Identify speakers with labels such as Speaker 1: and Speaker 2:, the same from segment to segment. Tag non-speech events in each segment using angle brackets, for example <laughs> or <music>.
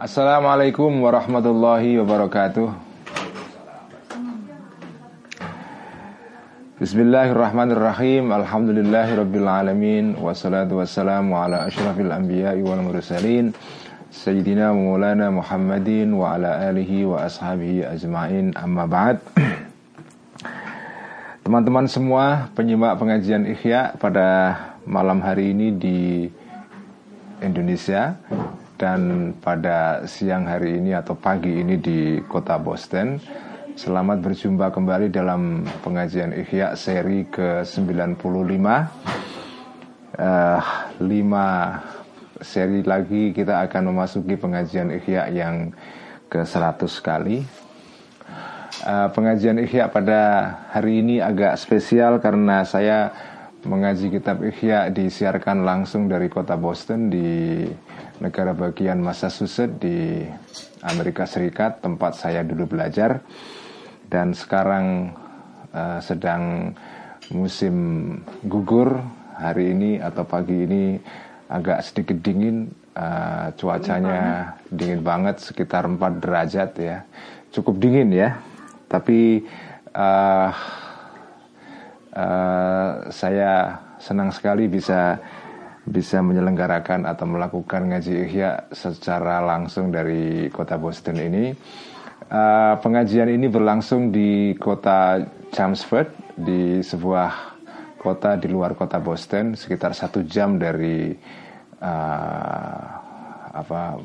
Speaker 1: Assalamualaikum warahmatullahi wabarakatuh. Bismillahirrahmanirrahim. Alhamdulillahirabbil alamin wassalatu wassalamu ala asyrafil anbiya'i wal mursalin sayyidina Maulana Muhammadin wa ala alihi wa ashabihi ajmain. Amma ba'd. Teman-teman semua penyimak pengajian Ihya pada malam hari ini di Indonesia dan pada siang hari ini atau pagi ini di kota Boston. Selamat berjumpa kembali dalam pengajian Ihya seri ke-95 uh, Lima seri lagi kita akan memasuki pengajian Ihya yang ke-100 kali uh, Pengajian Ihya pada hari ini agak spesial karena saya mengaji kitab Ihya disiarkan langsung dari kota Boston di negara bagian Massachusetts di Amerika Serikat tempat saya dulu belajar. Dan sekarang uh, sedang musim gugur. Hari ini atau pagi ini agak sedikit dingin uh, cuacanya dingin banget. sekitar 4 derajat ya. Cukup dingin ya tapi uh, uh, saya senang sekali bisa bisa menyelenggarakan atau melakukan ngaji ihya secara langsung dari kota Boston ini. Uh, pengajian ini berlangsung di kota Chelmsford di sebuah kota di luar kota Boston sekitar satu jam dari uh, apa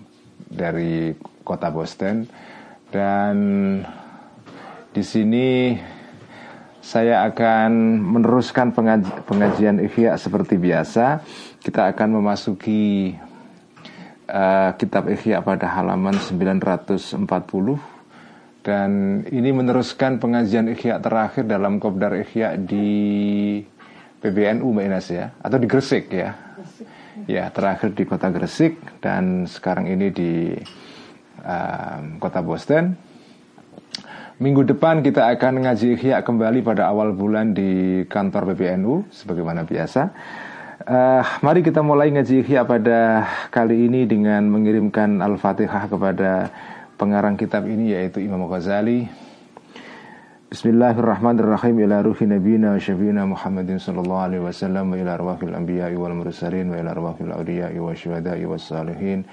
Speaker 1: dari kota Boston dan di sini saya akan meneruskan pengaji, pengajian Ihya seperti biasa. Kita akan memasuki uh, kitab Ihya pada halaman 940 dan ini meneruskan pengajian Ihya terakhir dalam Kopdar Ihya di PBNU Mbak Ines ya atau di Gresik ya. Ya, terakhir di kota Gresik dan sekarang ini di uh, kota Boston. Minggu depan kita akan ngaji Ihya kembali pada awal bulan di kantor PBNU sebagaimana biasa. Uh, mari kita mulai ngaji Ihya pada kali ini dengan mengirimkan Al-Fatihah kepada pengarang kitab ini yaitu Imam Ghazali. Bismillahirrahmanirrahim ila ruhi nabiyina wa syafiina Muhammadin sallallahu alaihi wasallam wa ila arwahil anbiya'i wal mursalin wa ila arwahil awliya'i wa syuhada'i was salihin.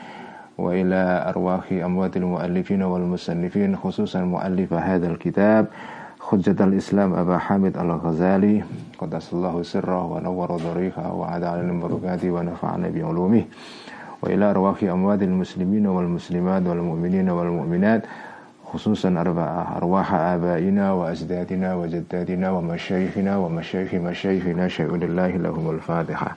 Speaker 1: وإلى أرواح أموات المؤلفين والمصنفين خصوصا مؤلف هذا الكتاب حجة الإسلام أبا حامد الغزالي. قدس الله سره ونور ضريحه وعاد على بركاته ونفعنا بعلومه. وإلى أرواح أموات المسلمين والمسلمات والمؤمنين والمؤمنات خصوصا أرواح آبائنا وأجدادنا وجداتنا ومشايخنا ومشايخ مشايخنا شهود الله لهم الفاتحة.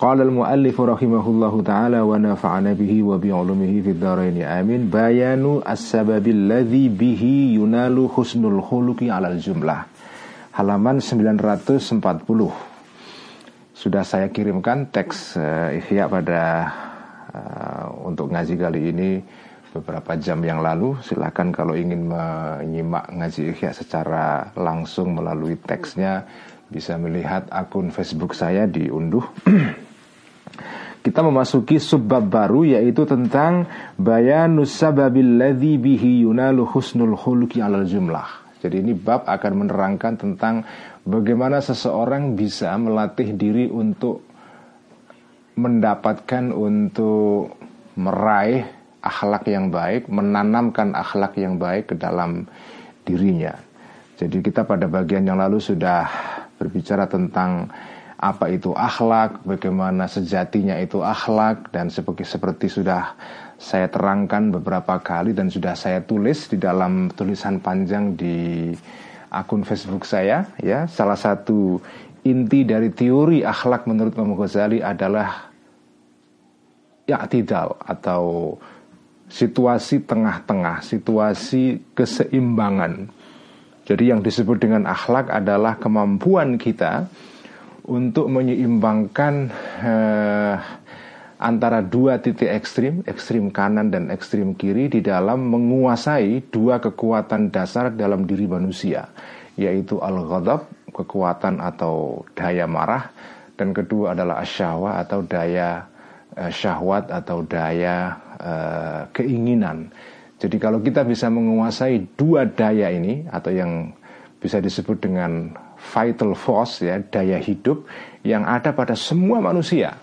Speaker 1: Qala al-muallif rahimahullahu taala wa nafa'ana bihi wa bi 'ulumihi fid dharain. Amin. Bayanu as-sababil alladhi bihi yunalu husnul khuluqi 'alal jumlah. Halaman 940 sudah saya kirimkan teks uh, ihya pada uh, untuk ngaji kali ini beberapa jam yang lalu. Silahkan kalau ingin menyimak ngaji ihya secara langsung melalui teksnya bisa melihat akun Facebook saya diunduh <clears throat> kita memasuki subbab baru yaitu tentang bayanus sababil ladzi bihi yunalu husnul khuluqi alal jumlah. Jadi ini bab akan menerangkan tentang bagaimana seseorang bisa melatih diri untuk mendapatkan untuk meraih akhlak yang baik, menanamkan akhlak yang baik ke dalam dirinya. Jadi kita pada bagian yang lalu sudah berbicara tentang apa itu akhlak, bagaimana sejatinya itu akhlak dan seperti seperti sudah saya terangkan beberapa kali dan sudah saya tulis di dalam tulisan panjang di akun Facebook saya ya. Salah satu inti dari teori akhlak menurut Imam Ghazali adalah ya tidak atau situasi tengah-tengah, situasi keseimbangan. Jadi yang disebut dengan akhlak adalah kemampuan kita untuk menyeimbangkan eh, antara dua titik ekstrim, ekstrim kanan dan ekstrim kiri di dalam menguasai dua kekuatan dasar dalam diri manusia, yaitu al-ghadab, kekuatan atau daya marah, dan kedua adalah asyahwa atau daya uh, syahwat atau daya uh, keinginan. Jadi kalau kita bisa menguasai dua daya ini atau yang bisa disebut dengan vital force ya, daya hidup yang ada pada semua manusia.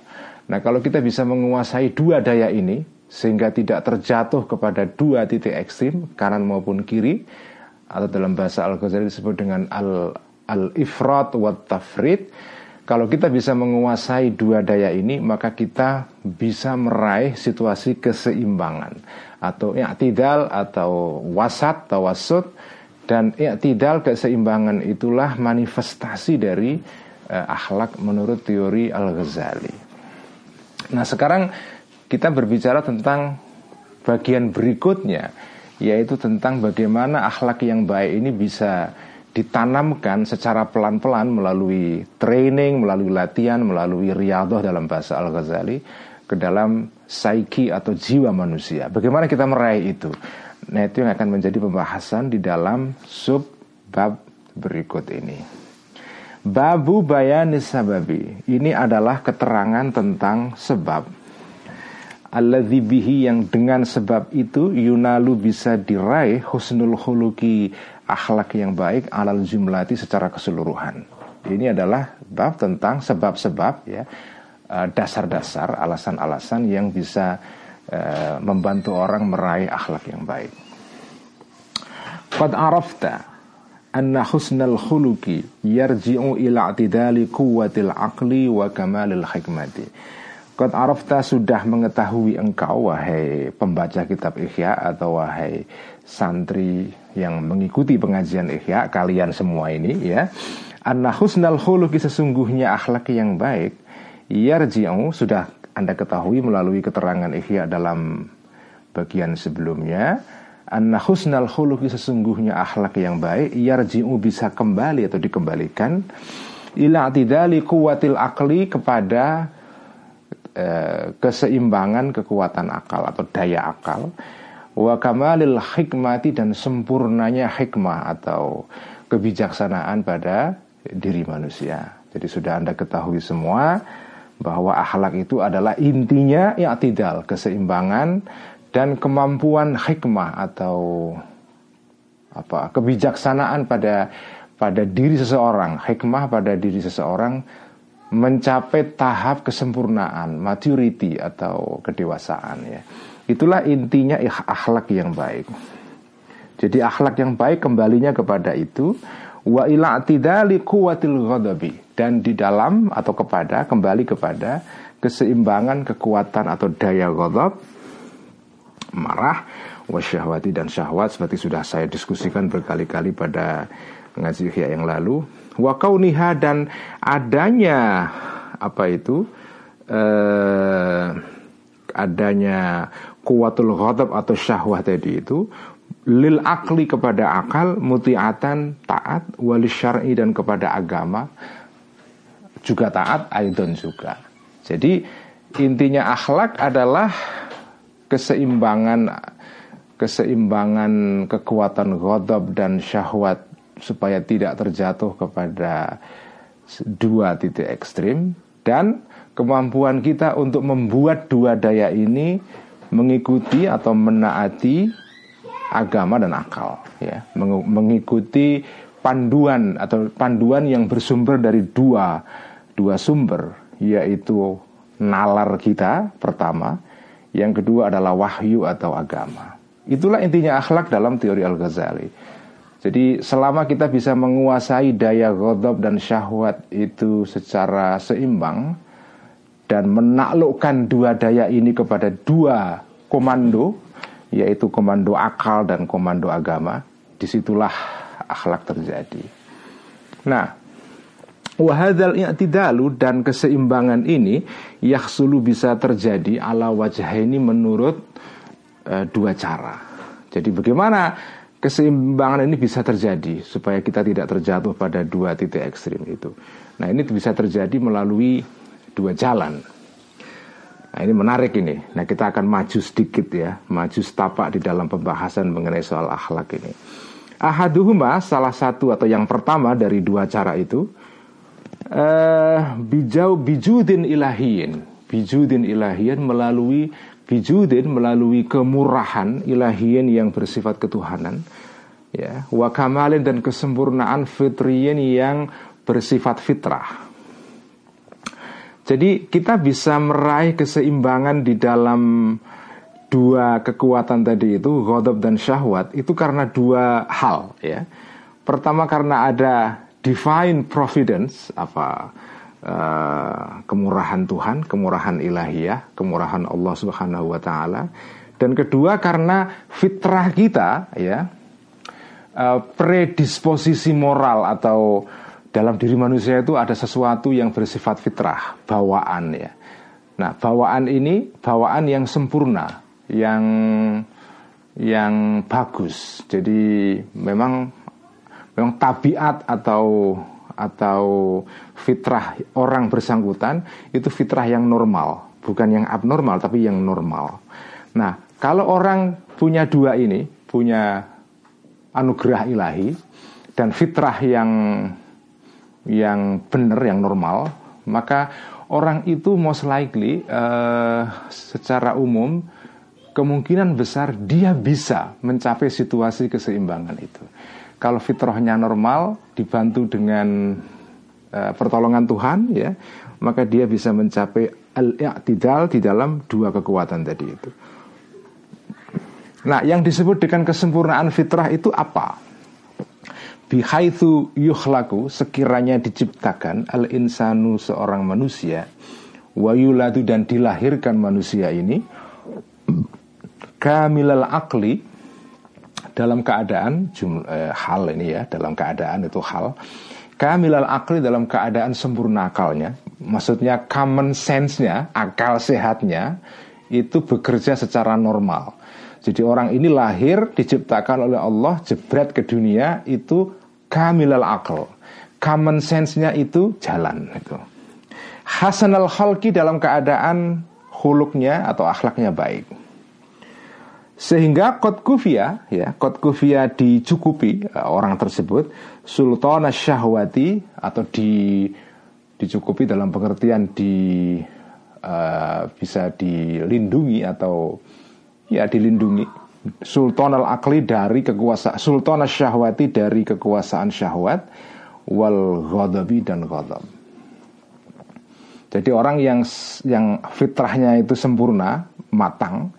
Speaker 1: Nah kalau kita bisa menguasai dua daya ini sehingga tidak terjatuh kepada dua titik ekstrim kanan maupun kiri atau dalam bahasa Al-Ghazali disebut dengan al al-ifrat wa tafrid kalau kita bisa menguasai dua daya ini maka kita bisa meraih situasi keseimbangan. Atau i'tidal atau wasat tawasud dan i'tidal keseimbangan itulah manifestasi dari uh, akhlak menurut teori Al-Ghazali. Nah sekarang kita berbicara tentang bagian berikutnya yaitu tentang bagaimana akhlak yang baik ini bisa ditanamkan secara pelan-pelan melalui training, melalui latihan, melalui riadoh dalam bahasa Al-Ghazali ke dalam psyche atau jiwa manusia. Bagaimana kita meraih itu? Nah itu yang akan menjadi pembahasan di dalam sub bab berikut ini. Babu bayanis sababi. Ini adalah keterangan tentang sebab. Alladzi bihi yang dengan sebab itu Yunalu bisa diraih Husnul khuluki akhlak yang baik Alal jumlati secara keseluruhan. Ini adalah bab tentang sebab-sebab ya eh, Dasar-dasar, alasan-alasan yang bisa uh, Membantu orang meraih akhlak yang baik Qad arafta anna husnal khuluki yarji'u ila atidali kuwatil aqli wa kamalil hikmati. Qad arafta sudah mengetahui engkau wahai pembaca kitab Ihya atau wahai santri yang mengikuti pengajian Ihya kalian semua ini ya. Anna husnal khuluki sesungguhnya akhlak yang baik yarji'u sudah Anda ketahui melalui keterangan Ihya dalam bagian sebelumnya Anna husnal khuluqi sesungguhnya akhlak yang baik Yarji'u bisa kembali atau dikembalikan Ila atidali kuwatil akli kepada eh, Keseimbangan kekuatan akal atau daya akal Wa kamalil hikmati dan sempurnanya hikmah atau kebijaksanaan pada diri manusia. Jadi sudah anda ketahui semua bahwa akhlak itu adalah intinya ya tidak keseimbangan dan kemampuan hikmah atau apa kebijaksanaan pada pada diri seseorang. Hikmah pada diri seseorang mencapai tahap kesempurnaan maturity atau kedewasaan ya. Itulah intinya akhlak yang baik. Jadi akhlak yang baik kembalinya kepada itu wa ila tidali kuwatil ghadabi dan di dalam atau kepada kembali kepada keseimbangan kekuatan atau daya ghadab marah wasyahwati dan syahwat seperti sudah saya diskusikan berkali-kali pada ngaji Ihya yang lalu. Wa kauniha dan adanya apa itu eh, adanya kuatul ghadab atau syahwat tadi itu lil akli kepada akal mutiatan taat wali syar'i dan kepada agama juga taat aidon juga. Jadi intinya akhlak adalah keseimbangan keseimbangan kekuatan ghadab dan syahwat supaya tidak terjatuh kepada dua titik ekstrim. Dan kemampuan kita untuk membuat dua daya ini mengikuti atau menaati agama dan akal ya. Mengikuti panduan atau panduan yang bersumber dari dua dua sumber yaitu nalar kita pertama yang kedua adalah wahyu atau agama. Itulah intinya akhlak dalam teori Al-Ghazali. Jadi selama kita bisa menguasai daya ghadab dan syahwat itu secara seimbang dan menaklukkan dua daya ini kepada dua komando yaitu komando akal dan komando agama, di situlah akhlak terjadi. Nah, Wahadal i'tidalu dan keseimbangan ini Yaksulu bisa terjadi ala wajah ini menurut uh, dua cara Jadi bagaimana keseimbangan ini bisa terjadi supaya kita tidak terjatuh pada dua titik ekstrim itu. Nah ini bisa terjadi melalui dua jalan. Nah ini menarik ini. Nah kita akan maju sedikit ya, maju setapak di dalam pembahasan mengenai soal akhlak ini. Ahaduhuma salah satu atau yang pertama dari dua cara itu uh, bijau bijudin ilahiyin, bijudin ilahiyin melalui bijudin melalui kemurahan ilahiyin yang bersifat ketuhanan. Ya wa kamalin dan kesempurnaan fitriyin yang bersifat fitrah. Jadi kita bisa meraih keseimbangan di dalam dua kekuatan tadi itu ghadab dan syahwat itu karena dua hal ya. Pertama karena ada divine providence apa uh, kemurahan Tuhan, kemurahan ilahiyah, kemurahan Allah Subhanahu wa taala. Dan kedua karena fitrah kita ya uh, predisposisi moral atau dalam diri manusia itu ada sesuatu yang bersifat fitrah, bawaan ya. Nah, bawaan ini bawaan yang sempurna, yang yang bagus. Jadi memang memang tabiat atau atau fitrah orang bersangkutan itu fitrah yang normal, bukan yang abnormal tapi yang normal. Nah, kalau orang punya dua ini, punya anugerah ilahi dan fitrah yang yang benar, yang normal, maka orang itu most likely uh, secara umum kemungkinan besar dia bisa mencapai situasi keseimbangan itu. Kalau fitrahnya normal, dibantu dengan uh, pertolongan Tuhan, ya, maka dia bisa mencapai al-i'tidal di dalam dua kekuatan tadi itu. Nah, yang disebut dengan kesempurnaan fitrah itu apa? bihaitsu yukhlaku sekiranya diciptakan al insanu seorang manusia wayuladu dan dilahirkan manusia ini kamilal akli dalam keadaan jumlah, eh, hal ini ya dalam keadaan itu hal kamilal akli dalam keadaan sempurna akalnya maksudnya common sense-nya akal sehatnya itu bekerja secara normal jadi orang ini lahir diciptakan oleh Allah jebret ke dunia itu kamilal akal. Common sense-nya itu jalan itu. Hasan al khalqi dalam keadaan huluknya atau akhlaknya baik. Sehingga kot kufia ya, kot kufia dicukupi uh, orang tersebut sultana syahwati atau di dicukupi dalam pengertian di uh, bisa dilindungi atau ya dilindungi sultan al akli dari kekuasaan sultan syahwati dari kekuasaan syahwat wal ghadabi dan ghadab. Jadi orang yang yang fitrahnya itu sempurna, matang,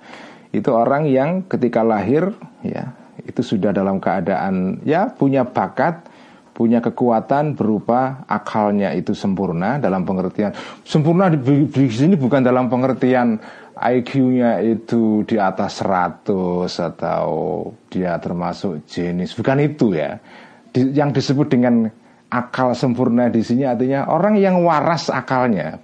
Speaker 1: itu orang yang ketika lahir ya, itu sudah dalam keadaan ya punya bakat, punya kekuatan berupa akalnya itu sempurna dalam pengertian. Sempurna di, di sini bukan dalam pengertian IQ-nya itu di atas 100 atau dia termasuk jenis. Bukan itu ya. Di, yang disebut dengan akal sempurna di sini artinya orang yang waras akalnya.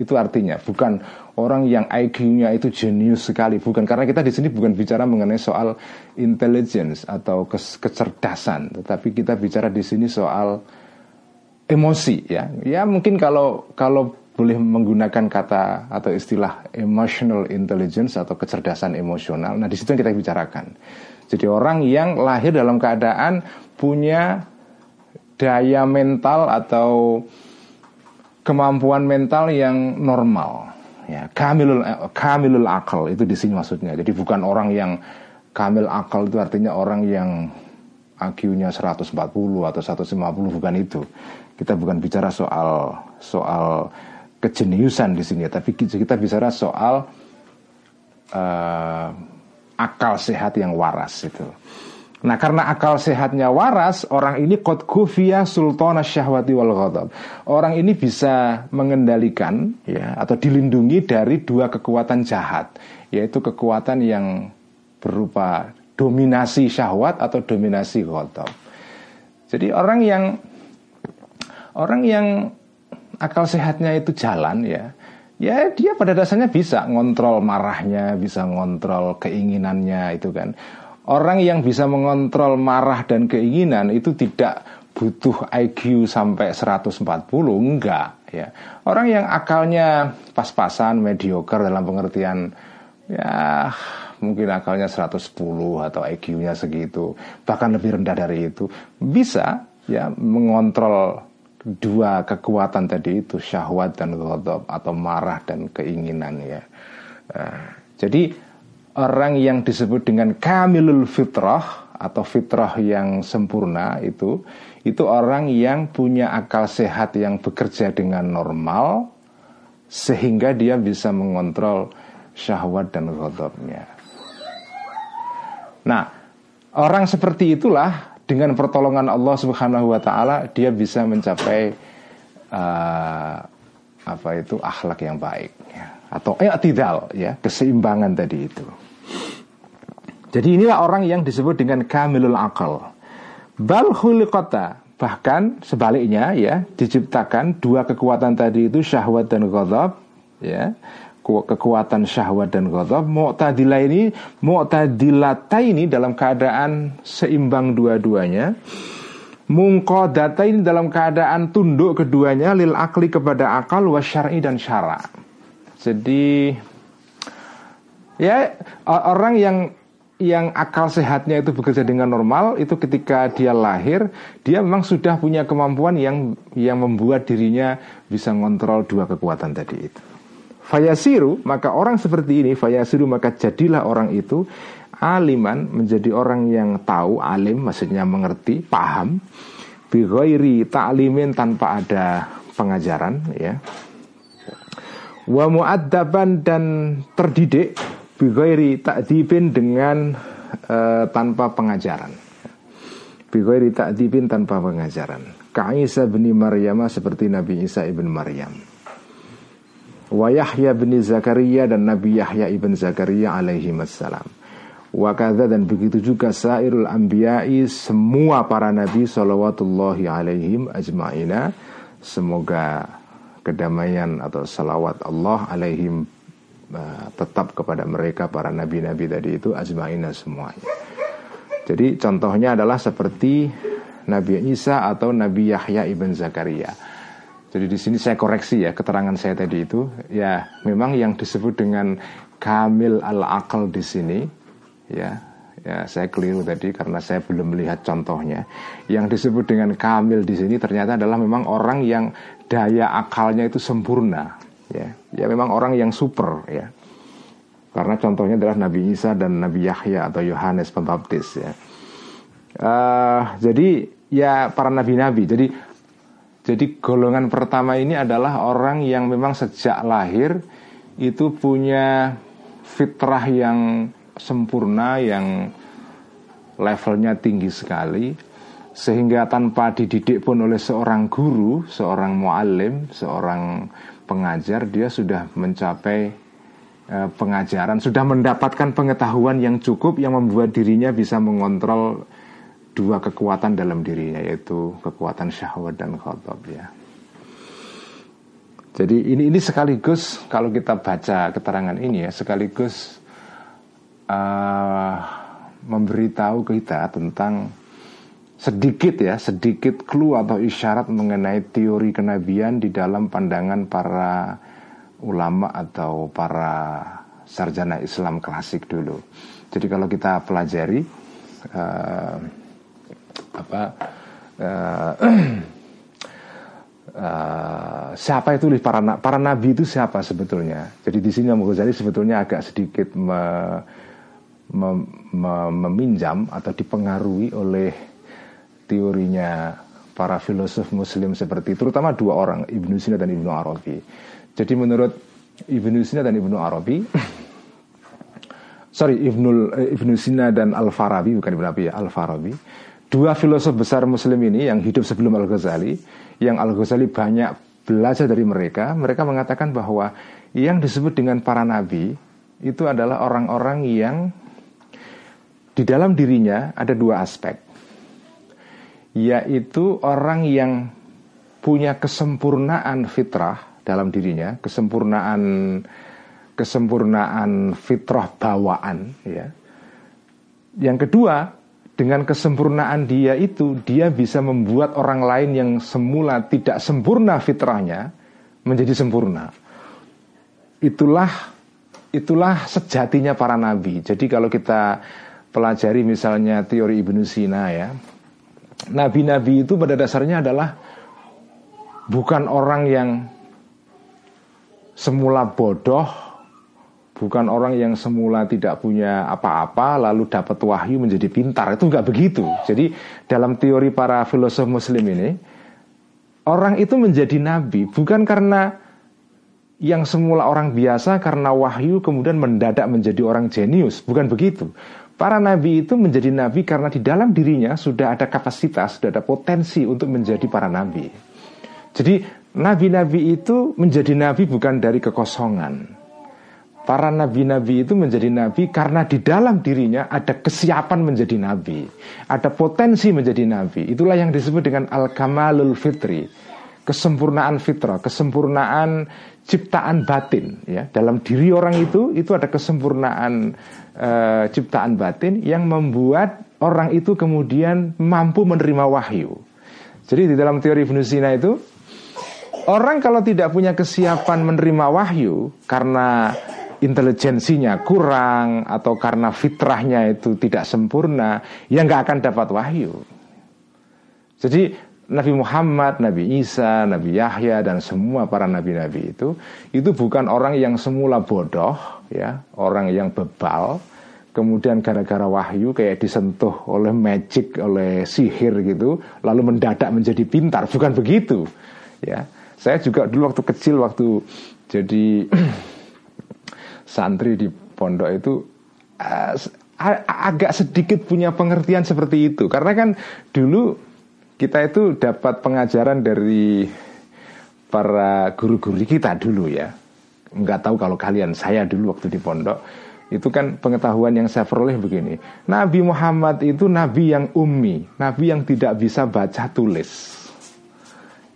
Speaker 1: Itu artinya bukan orang yang IQ-nya itu jenius sekali bukan karena kita di sini bukan bicara mengenai soal intelligence atau kecerdasan tetapi kita bicara di sini soal emosi ya ya mungkin kalau kalau boleh menggunakan kata atau istilah emotional intelligence atau kecerdasan emosional. Nah, di situ yang kita bicarakan. Jadi orang yang lahir dalam keadaan punya daya mental atau kemampuan mental yang normal. Ya, kamilul kamilul akal itu di sini maksudnya. Jadi bukan orang yang kamil akal itu artinya orang yang IQ-nya 140 atau 150 bukan itu. Kita bukan bicara soal soal kejeniusan di sini, tapi kita bicara soal uh, akal sehat yang waras itu. Nah karena akal sehatnya waras Orang ini kot kufia sultana syahwati wal ghadab. Orang ini bisa mengendalikan ya Atau dilindungi dari dua kekuatan jahat Yaitu kekuatan yang berupa dominasi syahwat atau dominasi ghadab. Jadi orang yang Orang yang akal sehatnya itu jalan ya ya dia pada dasarnya bisa ngontrol marahnya bisa ngontrol keinginannya itu kan Orang yang bisa mengontrol marah dan keinginan itu tidak butuh IQ sampai 140 enggak ya. Orang yang akalnya pas-pasan mediocre dalam pengertian ya mungkin akalnya 110 atau IQ-nya segitu, bahkan lebih rendah dari itu, bisa ya mengontrol dua kekuatan tadi itu syahwat dan ghadab atau marah dan keinginan ya. Nah, jadi orang yang disebut dengan kamilul fitrah atau fitrah yang sempurna itu itu orang yang punya akal sehat yang bekerja dengan normal sehingga dia bisa mengontrol syahwat dan ghadabnya. Nah, orang seperti itulah dengan pertolongan Allah Subhanahu wa taala dia bisa mencapai uh, apa itu akhlak yang baik ya. Atau i'tidal ya, keseimbangan tadi itu. Jadi inilah orang yang disebut dengan kamilul akal. Bal khuliqata bahkan sebaliknya ya diciptakan dua kekuatan tadi itu syahwat dan ghadab ya kekuatan syahwat dan ghadab mu'tadilah ini mu'tadilata ini dalam keadaan seimbang dua-duanya mungkodata ini dalam keadaan tunduk keduanya lil akli kepada akal wasyari dan syara jadi ya orang yang yang akal sehatnya itu bekerja dengan normal itu ketika dia lahir dia memang sudah punya kemampuan yang yang membuat dirinya bisa ngontrol dua kekuatan tadi itu. Fayasiru maka orang seperti ini fayasiru maka jadilah orang itu aliman menjadi orang yang tahu alim maksudnya mengerti paham bighairi ta'limin tanpa ada pengajaran ya wa muaddaban dan terdidik Bighairi ta'dibin dengan uh, tanpa pengajaran. Bighairi ta'dibin tanpa pengajaran. Ka'isa bin Maryam seperti Nabi Isa ibn Maryam. Wa Yahya bin Zakaria dan Nabi Yahya ibn Zakaria alaihi wassalam. Wa dan begitu juga sairul anbiya'i semua para nabi salawatullahi alaihim ajma'ina. Semoga kedamaian atau salawat Allah alaihim uh, tetap kepada mereka para nabi-nabi tadi itu azmaina semuanya. Jadi contohnya adalah seperti Nabi Isa atau Nabi Yahya ibn Zakaria. Jadi di sini saya koreksi ya keterangan saya tadi itu ya memang yang disebut dengan kamil al akal di sini ya ya saya keliru tadi karena saya belum melihat contohnya. Yang disebut dengan kamil di sini ternyata adalah memang orang yang daya akalnya itu sempurna ya. Ya memang orang yang super ya. Karena contohnya adalah Nabi Isa dan Nabi Yahya atau Yohanes Pembaptis ya. Uh, jadi ya para nabi-nabi. Jadi jadi golongan pertama ini adalah orang yang memang sejak lahir itu punya fitrah yang sempurna yang levelnya tinggi sekali sehingga tanpa dididik pun oleh seorang guru, seorang muallim, seorang pengajar dia sudah mencapai uh, pengajaran, sudah mendapatkan pengetahuan yang cukup yang membuat dirinya bisa mengontrol dua kekuatan dalam dirinya yaitu kekuatan syahwat dan khotob ya. Jadi ini ini sekaligus kalau kita baca keterangan ini ya sekaligus uh, memberitahu kita tentang sedikit ya, sedikit clue atau isyarat mengenai teori kenabian di dalam pandangan para ulama atau para sarjana Islam klasik dulu. Jadi kalau kita pelajari uh, apa uh, uh, <clears throat> siapa itu para para nabi itu siapa sebetulnya? Jadi di sini Ghazali sebetulnya agak sedikit me, me, me, meminjam atau dipengaruhi oleh teorinya para filosof muslim seperti terutama dua orang Ibnu Sina dan Ibnu Arabi. Jadi menurut Ibnu Sina dan Ibnu Arabi sorry Ibnu eh, Ibnu Sina dan Al Farabi bukan Ibnu Arabi ya Al Farabi dua filosof besar muslim ini yang hidup sebelum Al Ghazali yang Al Ghazali banyak belajar dari mereka mereka mengatakan bahwa yang disebut dengan para nabi itu adalah orang-orang yang di dalam dirinya ada dua aspek yaitu orang yang punya kesempurnaan fitrah dalam dirinya, kesempurnaan kesempurnaan fitrah bawaan ya. Yang kedua, dengan kesempurnaan dia itu, dia bisa membuat orang lain yang semula tidak sempurna fitrahnya menjadi sempurna. Itulah itulah sejatinya para nabi. Jadi kalau kita pelajari misalnya teori Ibnu Sina ya, nabi-nabi itu pada dasarnya adalah bukan orang yang semula bodoh bukan orang yang semula tidak punya apa-apa lalu dapat wahyu menjadi pintar. Itu nggak begitu. Jadi dalam teori para filosof muslim ini orang itu menjadi nabi bukan karena yang semula orang biasa karena wahyu kemudian mendadak menjadi orang jenius. Bukan begitu para nabi itu menjadi nabi karena di dalam dirinya sudah ada kapasitas sudah ada potensi untuk menjadi para nabi jadi nabi-nabi itu menjadi nabi bukan dari kekosongan Para nabi-nabi itu menjadi nabi karena di dalam dirinya ada kesiapan menjadi nabi, ada potensi menjadi nabi. Itulah yang disebut dengan al-kamalul fitri, kesempurnaan fitrah, kesempurnaan ciptaan batin. Ya, dalam diri orang itu itu ada kesempurnaan uh, ciptaan batin yang membuat orang itu kemudian mampu menerima wahyu. Jadi di dalam teori Ibnu Sina itu orang kalau tidak punya kesiapan menerima wahyu karena intelijensinya kurang atau karena fitrahnya itu tidak sempurna, ya nggak akan dapat wahyu. Jadi Nabi Muhammad, Nabi Isa, Nabi Yahya dan semua para nabi-nabi itu itu bukan orang yang semula bodoh, ya, orang yang bebal, kemudian gara-gara wahyu kayak disentuh oleh magic, oleh sihir gitu, lalu mendadak menjadi pintar, bukan begitu, ya. Saya juga dulu waktu kecil waktu jadi <clears throat> santri di pondok itu uh, agak sedikit punya pengertian seperti itu. Karena kan dulu kita itu dapat pengajaran dari para guru-guru kita dulu ya nggak tahu kalau kalian saya dulu waktu di pondok itu kan pengetahuan yang saya peroleh begini Nabi Muhammad itu nabi yang ummi nabi yang tidak bisa baca tulis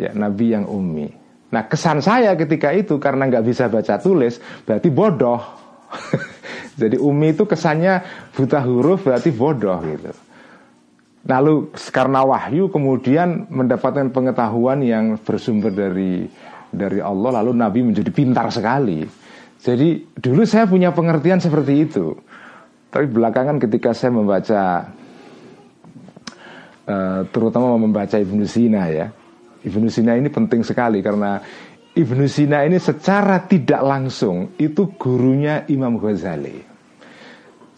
Speaker 1: ya nabi yang ummi Nah kesan saya ketika itu karena nggak bisa baca tulis berarti bodoh. <laughs> Jadi Umi itu kesannya buta huruf berarti bodoh gitu. Lalu karena wahyu kemudian mendapatkan pengetahuan yang bersumber dari dari Allah lalu Nabi menjadi pintar sekali. Jadi dulu saya punya pengertian seperti itu. Tapi belakangan ketika saya membaca uh, terutama membaca Ibnu Sina ya, Ibnu Sina ini penting sekali karena Ibnu Sina ini secara tidak langsung itu gurunya Imam Ghazali.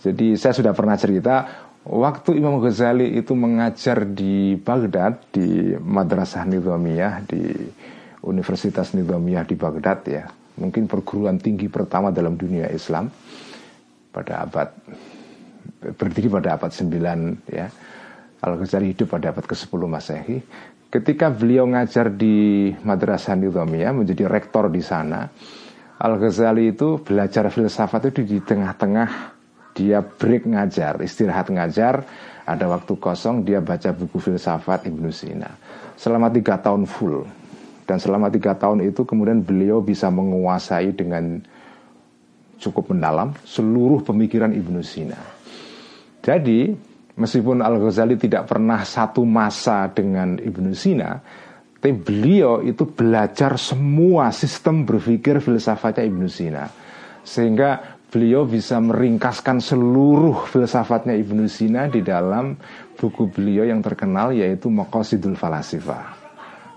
Speaker 1: Jadi saya sudah pernah cerita waktu Imam Ghazali itu mengajar di Baghdad di Madrasah Nizamiyah di Universitas Nizamiyah di Baghdad ya. Mungkin perguruan tinggi pertama dalam dunia Islam pada abad berdiri pada abad 9 ya. Al-Ghazali hidup pada abad ke-10 Masehi ketika beliau ngajar di Madrasah Nizamiyah menjadi rektor di sana Al-Ghazali itu belajar filsafat itu di tengah-tengah dia break ngajar, istirahat ngajar, ada waktu kosong dia baca buku filsafat Ibnu Sina selama tiga tahun full dan selama tiga tahun itu kemudian beliau bisa menguasai dengan cukup mendalam seluruh pemikiran Ibnu Sina. Jadi Meskipun Al-Ghazali tidak pernah satu masa dengan Ibnu Sina, tapi beliau itu belajar semua sistem berpikir filsafatnya Ibnu Sina. Sehingga beliau bisa meringkaskan seluruh filsafatnya Ibnu Sina di dalam buku beliau yang terkenal yaitu Maqasidul Falasifa.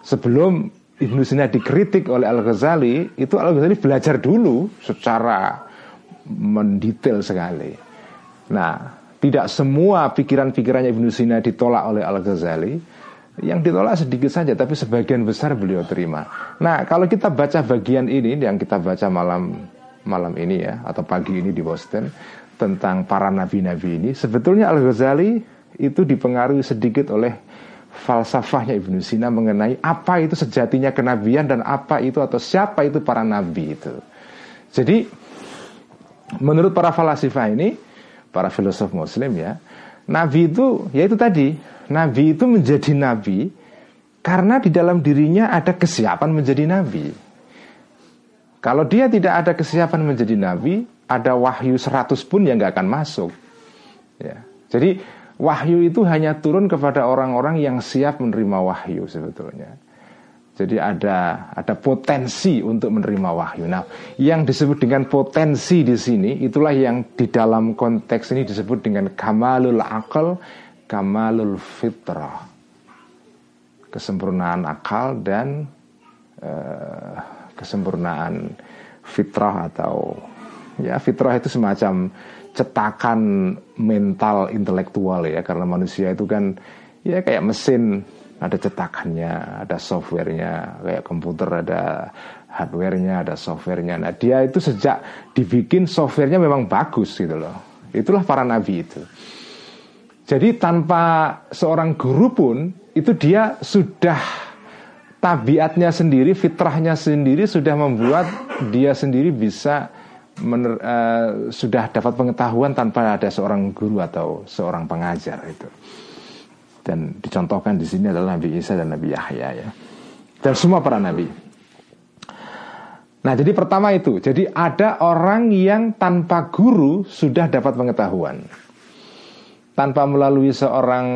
Speaker 1: Sebelum Ibnu Sina dikritik oleh Al-Ghazali, itu Al-Ghazali belajar dulu secara mendetail sekali. Nah, tidak semua pikiran-pikirannya Ibnu Sina ditolak oleh Al-Ghazali Yang ditolak sedikit saja Tapi sebagian besar beliau terima Nah kalau kita baca bagian ini Yang kita baca malam malam ini ya Atau pagi ini di Boston Tentang para nabi-nabi ini Sebetulnya Al-Ghazali itu dipengaruhi sedikit oleh falsafahnya Ibnu Sina mengenai apa itu sejatinya kenabian dan apa itu atau siapa itu para nabi itu. Jadi menurut para falsafah ini para filosof muslim ya Nabi itu ya itu tadi Nabi itu menjadi Nabi Karena di dalam dirinya ada kesiapan menjadi Nabi Kalau dia tidak ada kesiapan menjadi Nabi Ada wahyu seratus pun yang nggak akan masuk ya. Jadi wahyu itu hanya turun kepada orang-orang yang siap menerima wahyu sebetulnya. Jadi ada ada potensi untuk menerima wahyu. Nah, yang disebut dengan potensi di sini itulah yang di dalam konteks ini disebut dengan kamalul akal, kamalul fitrah. Kesempurnaan akal dan uh, kesempurnaan fitrah atau ya fitrah itu semacam cetakan mental intelektual ya karena manusia itu kan ya kayak mesin ada cetakannya, ada softwarenya, kayak komputer ada hardwarenya, ada softwarenya. Nah dia itu sejak dibikin softwarenya memang bagus gitu loh. Itulah para nabi itu. Jadi tanpa seorang guru pun itu dia sudah tabiatnya sendiri, fitrahnya sendiri sudah membuat dia sendiri bisa mener, uh, sudah dapat pengetahuan tanpa ada seorang guru atau seorang pengajar itu dan dicontohkan di sini adalah Nabi Isa dan Nabi Yahya ya dan semua para nabi. Nah jadi pertama itu jadi ada orang yang tanpa guru sudah dapat pengetahuan tanpa melalui seorang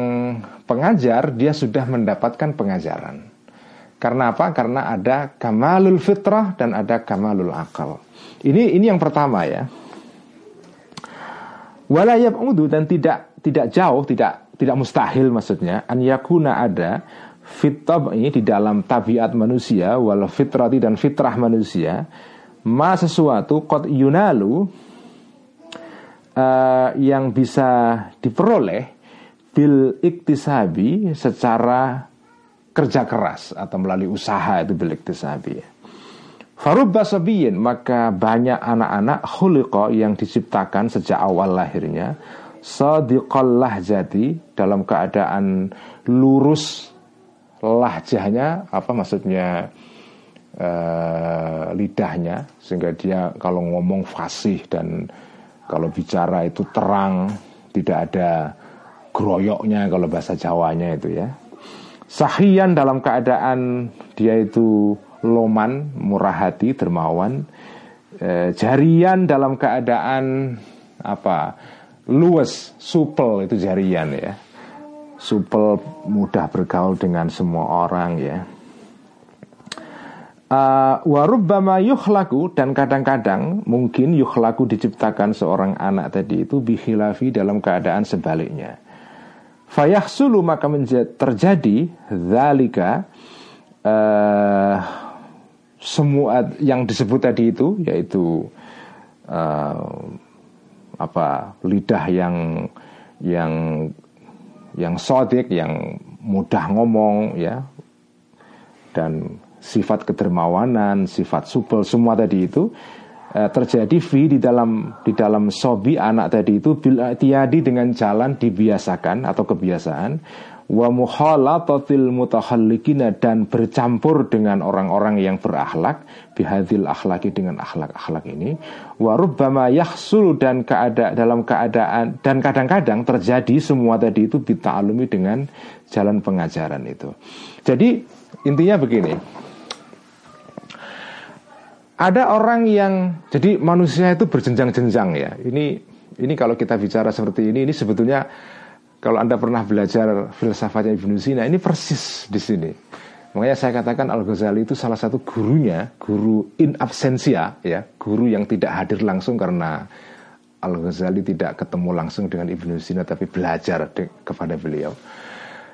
Speaker 1: pengajar dia sudah mendapatkan pengajaran. Karena apa? Karena ada kamalul fitrah dan ada kamalul akal. Ini ini yang pertama ya. Walayab udu dan tidak tidak jauh, tidak tidak mustahil maksudnya an yakuna ada fitab ini di dalam tabiat manusia wal fitrati dan fitrah manusia ma sesuatu kot yunalu uh, yang bisa diperoleh bil iktisabi secara kerja keras atau melalui usaha itu bil iktisabi Farubba sabiyin maka banyak anak-anak khuliqa yang diciptakan sejak awal lahirnya sadiqal lahjati dalam keadaan lurus lahjahnya apa maksudnya uh, lidahnya sehingga dia kalau ngomong fasih dan kalau bicara itu terang tidak ada groyoknya kalau bahasa Jawanya itu ya sahian dalam keadaan dia itu loman murah hati dermawan eh, jarian dalam keadaan apa luwes, supel itu jarian ya. Supel mudah bergaul dengan semua orang ya. Uh, warubbama yukhlaku dan kadang-kadang mungkin yukhlaku diciptakan seorang anak tadi itu bihilafi dalam keadaan sebaliknya. Fayahsulu maka terjadi zalika uh, semua yang disebut tadi itu yaitu uh, apa lidah yang yang yang sodik, yang mudah ngomong ya dan sifat kedermawanan, sifat supel semua tadi itu eh, terjadi fi di dalam di dalam sobi anak tadi itu bil tiadi dengan jalan dibiasakan atau kebiasaan wa mukhalatatil mutahallikina dan bercampur dengan orang-orang yang berakhlak bihadil akhlaki dengan akhlak-akhlak ini wa rubbama yahsul dan keada dalam keadaan dan kadang-kadang terjadi semua tadi itu bita'alumi dengan jalan pengajaran itu. Jadi intinya begini. Ada orang yang jadi manusia itu berjenjang-jenjang ya. Ini ini kalau kita bicara seperti ini ini sebetulnya kalau Anda pernah belajar filsafatnya Ibnu Sina, ini persis di sini. Makanya saya katakan Al Ghazali itu salah satu gurunya, guru in absentia, ya, guru yang tidak hadir langsung karena Al Ghazali tidak ketemu langsung dengan Ibnu Sina, tapi belajar kepada beliau.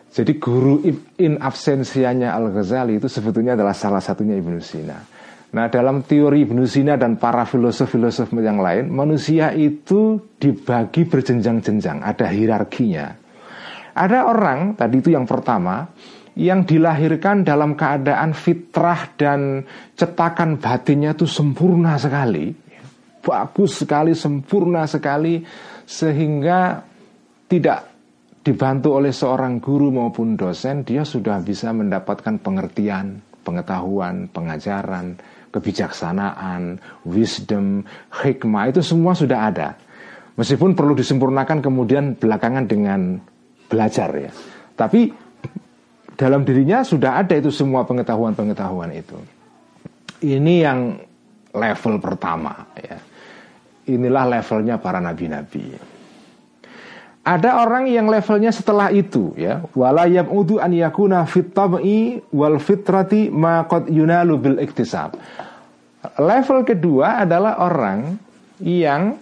Speaker 1: Jadi guru in absensianya Al Ghazali itu sebetulnya adalah salah satunya Ibnu Sina. Nah dalam teori Ibnu Sina dan para filosof-filosof yang lain Manusia itu dibagi berjenjang-jenjang Ada hierarkinya ada orang, tadi itu yang pertama, yang dilahirkan dalam keadaan fitrah dan cetakan batinnya itu sempurna sekali. Bagus sekali, sempurna sekali, sehingga tidak dibantu oleh seorang guru maupun dosen, dia sudah bisa mendapatkan pengertian, pengetahuan, pengajaran, kebijaksanaan, wisdom, hikmah, itu semua sudah ada. Meskipun perlu disempurnakan kemudian belakangan dengan belajar ya. Tapi dalam dirinya sudah ada itu semua pengetahuan-pengetahuan itu. Ini yang level pertama ya. Inilah levelnya para nabi-nabi. Ada orang yang levelnya setelah itu ya. Wala udu an yakuna fit tab'i wal fitrati ma qad yunalu bil iktisab. Level kedua adalah orang yang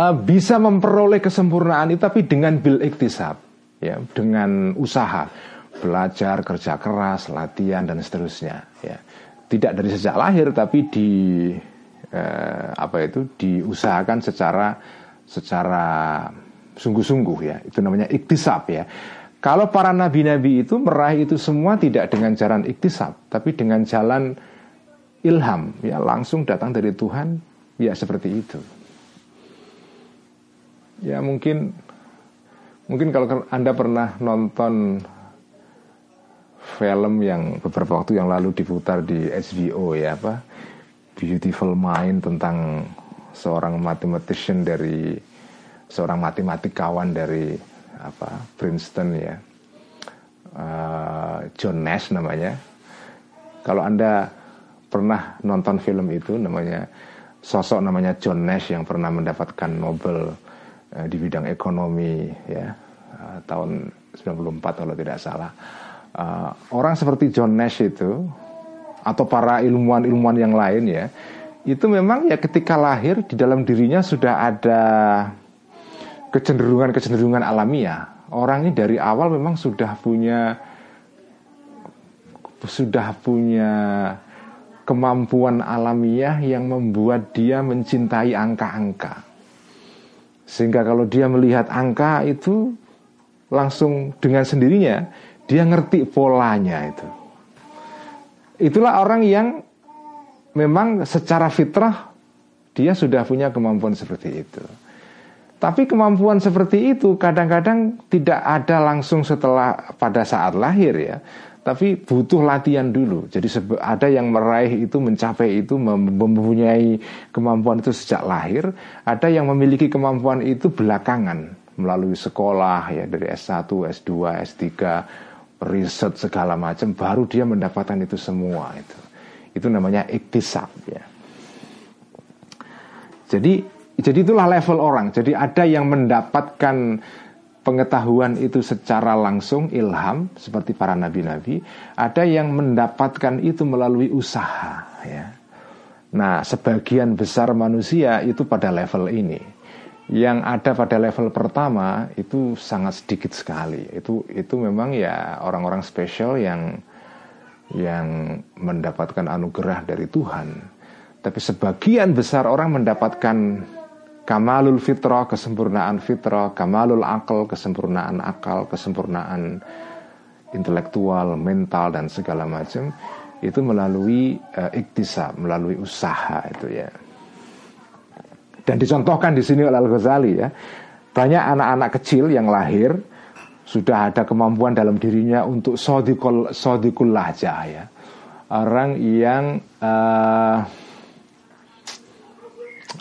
Speaker 1: uh, bisa memperoleh kesempurnaan itu tapi dengan bil iktisab ya. Dengan usaha belajar kerja keras latihan dan seterusnya ya. Tidak dari sejak lahir tapi di uh, apa itu diusahakan secara secara sungguh-sungguh ya. Itu namanya iktisab ya. Kalau para nabi-nabi itu meraih itu semua tidak dengan jalan iktisab, tapi dengan jalan ilham, ya langsung datang dari Tuhan, ya seperti itu. Ya mungkin mungkin kalau Anda pernah nonton film yang beberapa waktu yang lalu diputar di HBO ya apa Beautiful Mind tentang seorang mathematician dari seorang matematikawan dari apa Princeton ya. Uh, John Nash namanya. Kalau anda pernah nonton film itu namanya sosok namanya John Nash yang pernah mendapatkan Nobel uh, di bidang ekonomi ya uh, tahun 94 kalau tidak salah. Uh, orang seperti John Nash itu atau para ilmuwan-ilmuwan yang lain ya itu memang ya ketika lahir di dalam dirinya sudah ada kecenderungan-kecenderungan alamiah. Orang ini dari awal memang sudah punya sudah punya kemampuan alamiah yang membuat dia mencintai angka-angka. Sehingga kalau dia melihat angka itu langsung dengan sendirinya dia ngerti polanya itu. Itulah orang yang memang secara fitrah dia sudah punya kemampuan seperti itu. Tapi kemampuan seperti itu kadang-kadang tidak ada langsung setelah pada saat lahir ya. Tapi butuh latihan dulu. Jadi ada yang meraih itu, mencapai itu, mempunyai kemampuan itu sejak lahir. Ada yang memiliki kemampuan itu belakangan melalui sekolah ya dari S1, S2, S3, riset segala macam. Baru dia mendapatkan itu semua itu. Itu namanya iktisab ya. Jadi jadi itulah level orang. Jadi ada yang mendapatkan pengetahuan itu secara langsung ilham seperti para nabi-nabi, ada yang mendapatkan itu melalui usaha ya. Nah, sebagian besar manusia itu pada level ini. Yang ada pada level pertama itu sangat sedikit sekali. Itu itu memang ya orang-orang spesial yang yang mendapatkan anugerah dari Tuhan. Tapi sebagian besar orang mendapatkan kamalul fitrah, kesempurnaan fitrah, kamalul akal, kesempurnaan akal, kesempurnaan intelektual, mental dan segala macam itu melalui uh, iktisab, melalui usaha itu ya. Dan dicontohkan di sini oleh Al Ghazali ya. Banyak anak-anak kecil yang lahir sudah ada kemampuan dalam dirinya untuk sodikul sodikul lahjah ya. Orang yang uh,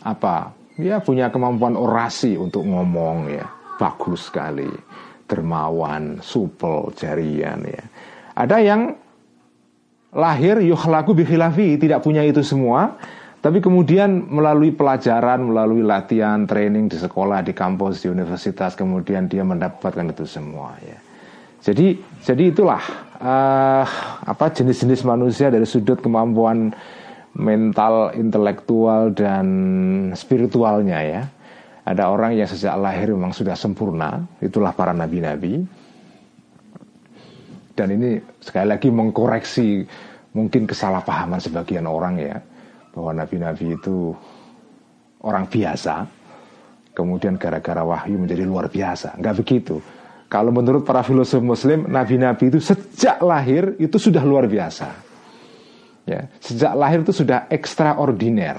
Speaker 1: apa ya punya kemampuan orasi untuk ngomong ya. Bagus sekali. Dermawan supel jarian ya. Ada yang lahir yukhlaku bihilafi tidak punya itu semua tapi kemudian melalui pelajaran, melalui latihan, training di sekolah, di kampus, di universitas, kemudian dia mendapatkan itu semua ya. Jadi jadi itulah uh, apa jenis-jenis manusia dari sudut kemampuan mental, intelektual dan spiritualnya ya. Ada orang yang sejak lahir memang sudah sempurna, itulah para nabi-nabi. Dan ini sekali lagi mengkoreksi mungkin kesalahpahaman sebagian orang ya bahwa nabi-nabi itu orang biasa, kemudian gara-gara wahyu menjadi luar biasa. Enggak begitu. Kalau menurut para filosof muslim, nabi-nabi itu sejak lahir itu sudah luar biasa. Ya, sejak lahir itu sudah ekstraordiner.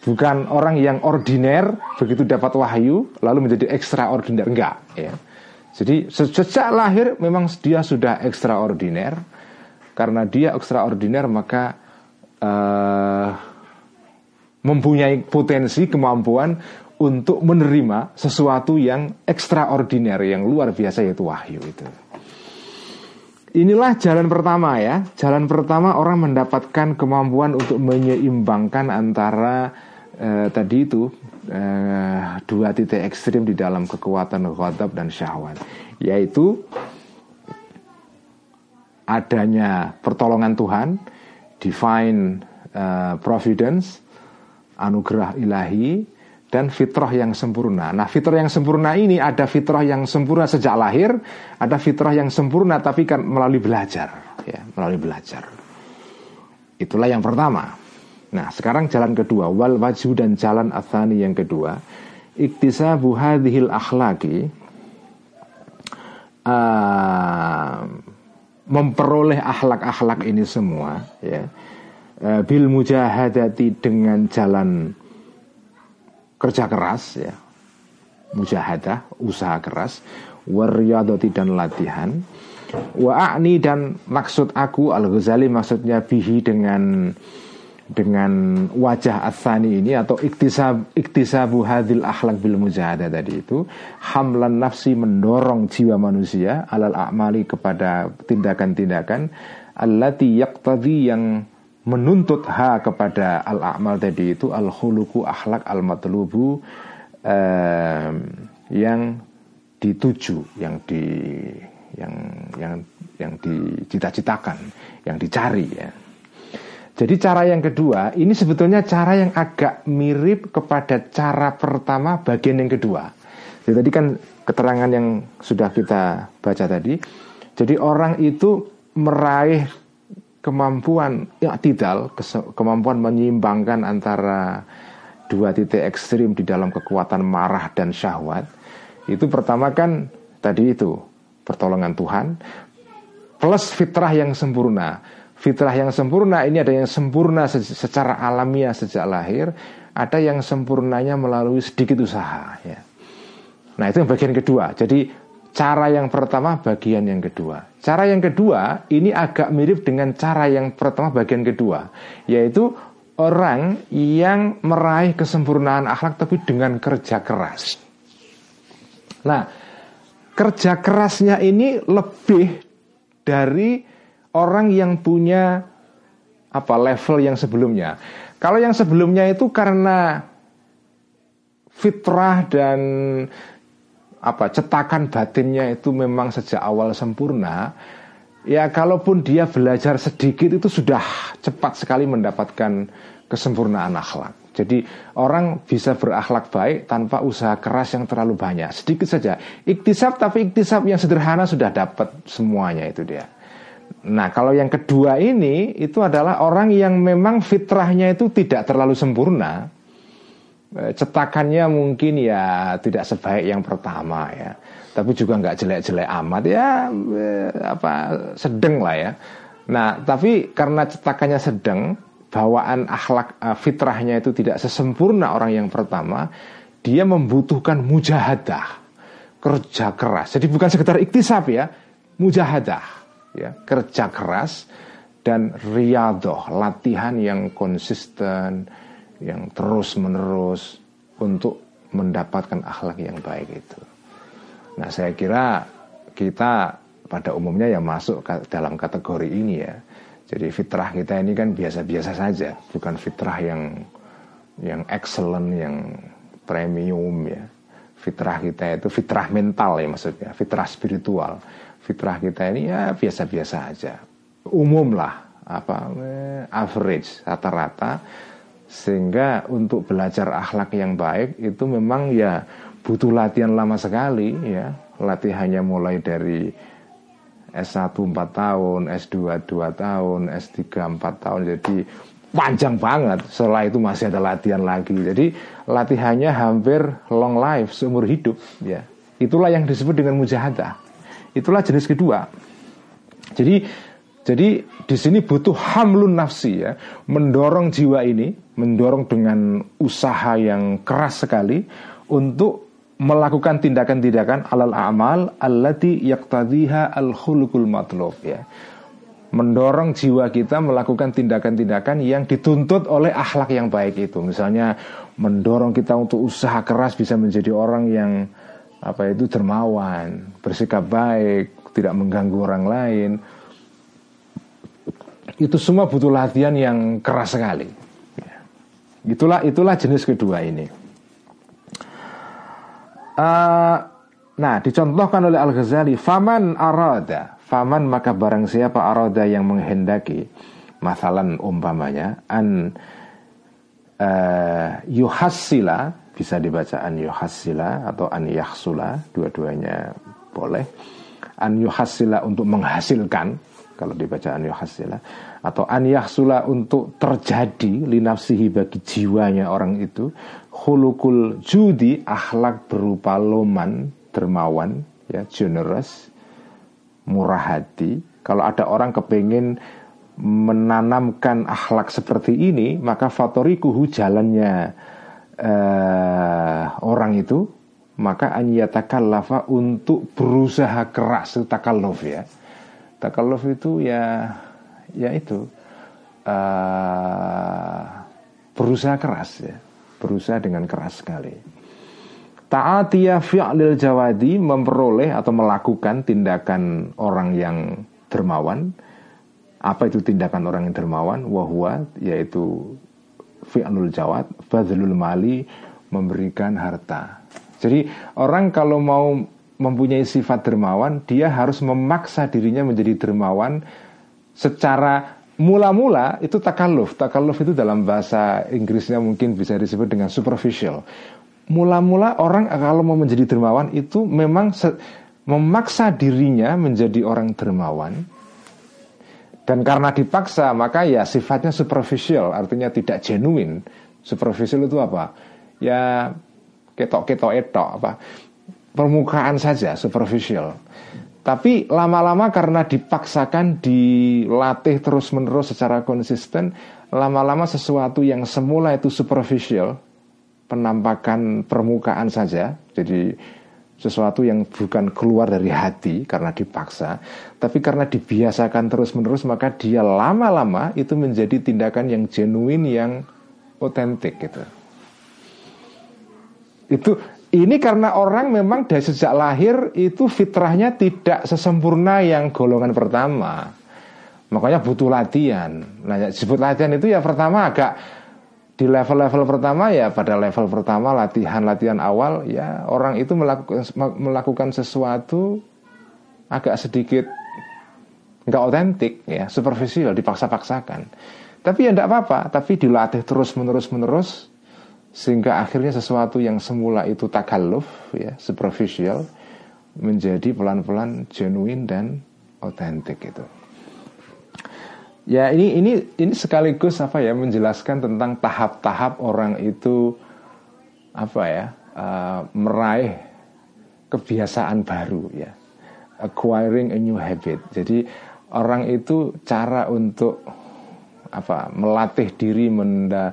Speaker 1: Bukan orang yang ordiner begitu dapat wahyu lalu menjadi ekstraordiner enggak ya. Jadi sejak lahir memang dia sudah ekstraordiner. Karena dia ekstraordiner maka uh, mempunyai potensi kemampuan untuk menerima sesuatu yang ekstraordiner yang luar biasa yaitu wahyu itu. Inilah jalan pertama ya. Jalan pertama orang mendapatkan kemampuan untuk menyeimbangkan antara eh, tadi itu eh, dua titik ekstrim di dalam kekuatan ghadab dan syahwat, yaitu adanya pertolongan Tuhan, divine uh, providence, anugerah ilahi, dan fitrah yang sempurna. Nah, fitrah yang sempurna ini ada fitrah yang sempurna sejak lahir, ada fitrah yang sempurna tapi kan melalui belajar, ya, melalui belajar. Itulah yang pertama. Nah, sekarang jalan kedua, wal waju dan jalan athani yang kedua, iktisabu hadhil akhlaki uh, memperoleh akhlak-akhlak ini semua ya. Uh, bil mujahadati dengan jalan kerja keras ya. Mujahadah usaha keras waryadati dan latihan wa dan maksud aku al Ghazali maksudnya bihi dengan dengan wajah asani ini atau iktisab iktisabu hadil akhlak bil mujahadah tadi itu hamlan nafsi mendorong jiwa manusia alal a'mali kepada tindakan-tindakan allati yaqtadi yang menuntut ha kepada al a'mal tadi itu al khuluku akhlak al matlubu eh, yang dituju yang di yang yang yang dicita-citakan yang dicari ya jadi cara yang kedua ini sebetulnya cara yang agak mirip kepada cara pertama bagian yang kedua. Jadi tadi kan keterangan yang sudah kita baca tadi. Jadi orang itu meraih kemampuan ya tidak kemampuan menyimbangkan antara dua titik ekstrim di dalam kekuatan marah dan syahwat. Itu pertama kan tadi itu pertolongan Tuhan plus fitrah yang sempurna fitrah yang sempurna ini ada yang sempurna secara alamiah sejak lahir, ada yang sempurnanya melalui sedikit usaha ya. Nah, itu yang bagian kedua. Jadi cara yang pertama bagian yang kedua. Cara yang kedua ini agak mirip dengan cara yang pertama bagian kedua, yaitu orang yang meraih kesempurnaan akhlak tapi dengan kerja keras. Nah, kerja kerasnya ini lebih dari orang yang punya apa level yang sebelumnya. Kalau yang sebelumnya itu karena fitrah dan apa cetakan batinnya itu memang sejak awal sempurna, ya kalaupun dia belajar sedikit itu sudah cepat sekali mendapatkan kesempurnaan akhlak. Jadi orang bisa berakhlak baik tanpa usaha keras yang terlalu banyak. Sedikit saja. Iktisab tapi iktisab yang sederhana sudah dapat semuanya itu dia. Nah, kalau yang kedua ini itu adalah orang yang memang fitrahnya itu tidak terlalu sempurna. Eh, cetakannya mungkin ya tidak sebaik yang pertama ya, tapi juga nggak jelek-jelek amat ya, eh, apa sedang lah ya. Nah, tapi karena cetakannya sedang, bawaan akhlak uh, fitrahnya itu tidak sesempurna orang yang pertama, dia membutuhkan mujahadah, kerja keras. Jadi bukan sekedar iktisab ya, mujahadah ya kerja keras dan riadoh latihan yang konsisten yang terus menerus untuk mendapatkan akhlak yang baik itu. Nah saya kira kita pada umumnya ya masuk dalam kategori ini ya. Jadi fitrah kita ini kan biasa-biasa saja, bukan fitrah yang yang excellent, yang premium ya. Fitrah kita itu fitrah mental ya maksudnya, fitrah spiritual fitrah kita ini ya biasa-biasa aja. Umum lah apa eh, average rata-rata. Sehingga untuk belajar akhlak yang baik itu memang ya butuh latihan lama sekali ya. Latihannya mulai dari S1 4 tahun, S2 2 tahun, S3 4 tahun. Jadi panjang banget. Setelah itu masih ada latihan lagi. Jadi latihannya hampir long life seumur hidup ya. Itulah yang disebut dengan mujahadah Itulah jenis kedua. Jadi jadi di sini butuh hamlun nafsi ya, mendorong jiwa ini, mendorong dengan usaha yang keras sekali untuk melakukan tindakan-tindakan alal amal allati yaqtadiha al khuluqul matlub ya. Mendorong jiwa kita melakukan tindakan-tindakan yang dituntut oleh akhlak yang baik itu. Misalnya mendorong kita untuk usaha keras bisa menjadi orang yang apa itu dermawan, bersikap baik, tidak mengganggu orang lain. Itu semua butuh latihan yang keras sekali. Itulah itulah jenis kedua ini. Uh, nah, dicontohkan oleh Al Ghazali, faman arada, faman maka barang siapa arada yang menghendaki, masalan umpamanya an uh, yuhassila bisa dibaca an yuhassila atau an yahsula, dua-duanya boleh. An yuhassila untuk menghasilkan, kalau dibaca an yuhassila atau an yahsula untuk terjadi linafsihi bagi jiwanya orang itu hulukul judi akhlak berupa loman dermawan ya generous murah hati kalau ada orang kepengen menanamkan akhlak seperti ini maka fatorikuhu jalannya uh, orang itu maka anyatakallafa untuk berusaha keras itu takalluf ya takalluf itu ya ya itu uh, berusaha keras ya berusaha dengan keras sekali. Ta'atiyah fi'lil jawadi memperoleh atau melakukan tindakan orang yang dermawan. Apa itu tindakan orang yang dermawan? Wahwa yaitu fi'lul jawad, badlul mali memberikan harta. Jadi orang kalau mau mempunyai sifat dermawan, dia harus memaksa dirinya menjadi dermawan secara Mula-mula itu takalluf. Takalluf itu dalam bahasa Inggrisnya mungkin bisa disebut dengan superficial. Mula-mula orang kalau mau menjadi dermawan itu memang memaksa dirinya menjadi orang dermawan. Dan karena dipaksa maka ya sifatnya superficial, artinya tidak genuine. Superficial itu apa? Ya ketok-ketok etok apa? Permukaan saja superficial. Tapi lama-lama karena dipaksakan dilatih terus-menerus secara konsisten, lama-lama sesuatu yang semula itu superficial, penampakan permukaan saja, jadi sesuatu yang bukan keluar dari hati karena dipaksa, tapi karena dibiasakan terus-menerus maka dia lama-lama itu menjadi tindakan yang genuine yang otentik gitu. Itu ini karena orang memang dari sejak lahir itu fitrahnya tidak sesempurna yang golongan pertama. Makanya butuh latihan. Nah, disebut latihan itu ya pertama agak di level-level pertama ya pada level pertama latihan-latihan awal ya orang itu melakukan melakukan sesuatu agak sedikit nggak otentik ya superficial dipaksa-paksakan. Tapi ya tidak apa-apa. Tapi dilatih terus menerus menerus sehingga akhirnya sesuatu yang semula itu takalluf ya superficial menjadi pelan-pelan genuine dan otentik itu ya ini ini ini sekaligus apa ya menjelaskan tentang tahap-tahap orang itu apa ya uh, meraih kebiasaan baru ya. Acquiring a new habit. Jadi orang itu cara untuk apa melatih diri menda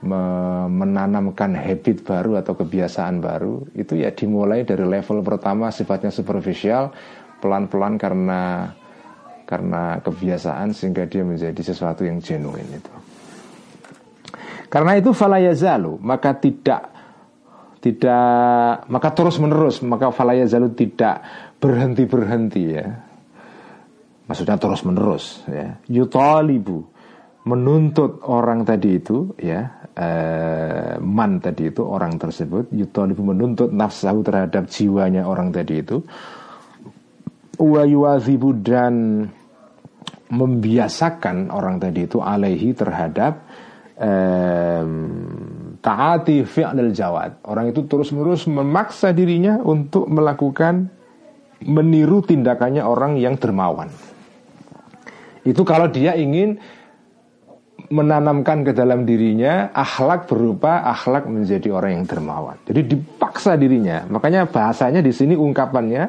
Speaker 1: menanamkan habit baru atau kebiasaan baru itu ya dimulai dari level pertama sifatnya superficial pelan-pelan karena karena kebiasaan sehingga dia menjadi sesuatu yang genuine itu. Karena itu falayazalu maka tidak tidak maka terus menerus maka falayazalu tidak berhenti berhenti ya. Maksudnya terus menerus ya. Yutalibu menuntut orang tadi itu ya uh, man tadi itu orang tersebut yutolibu menuntut nafsahu terhadap jiwanya orang tadi itu wa dan membiasakan orang tadi itu alaihi terhadap um, taati fi'lil jawad orang itu terus menerus memaksa dirinya untuk melakukan meniru tindakannya orang yang dermawan itu kalau dia ingin menanamkan ke dalam dirinya akhlak berupa akhlak menjadi orang yang dermawan. Jadi dipaksa dirinya. Makanya bahasanya di sini ungkapannya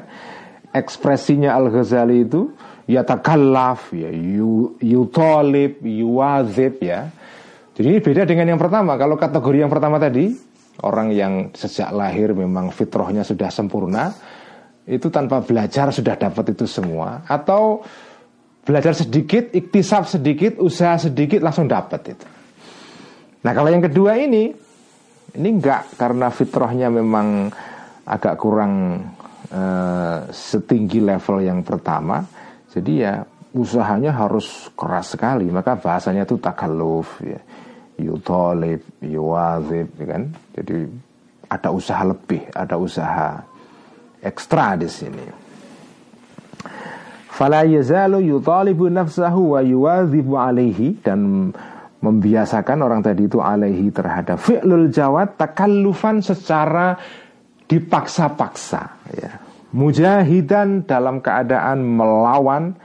Speaker 1: ekspresinya Al Ghazali itu ya takallaf ya yutolib yuwazib ya. Jadi ini beda dengan yang pertama. Kalau kategori yang pertama tadi orang yang sejak lahir memang fitrahnya sudah sempurna itu tanpa belajar sudah dapat itu semua atau belajar sedikit, iktisab sedikit, usaha sedikit langsung dapat itu. Nah kalau yang kedua ini, ini enggak karena fitrahnya memang agak kurang uh, setinggi level yang pertama. Jadi ya usahanya harus keras sekali. Maka bahasanya itu takaluf, ya. yutolib, yuwazib, ya kan. Jadi ada usaha lebih, ada usaha ekstra di sini. Fala yazalu yutalibu nafsahu wa yuwadzibu alaihi dan membiasakan orang tadi itu alaihi terhadap fi'lul jawad takallufan secara dipaksa-paksa ya. Mujahidan dalam keadaan melawan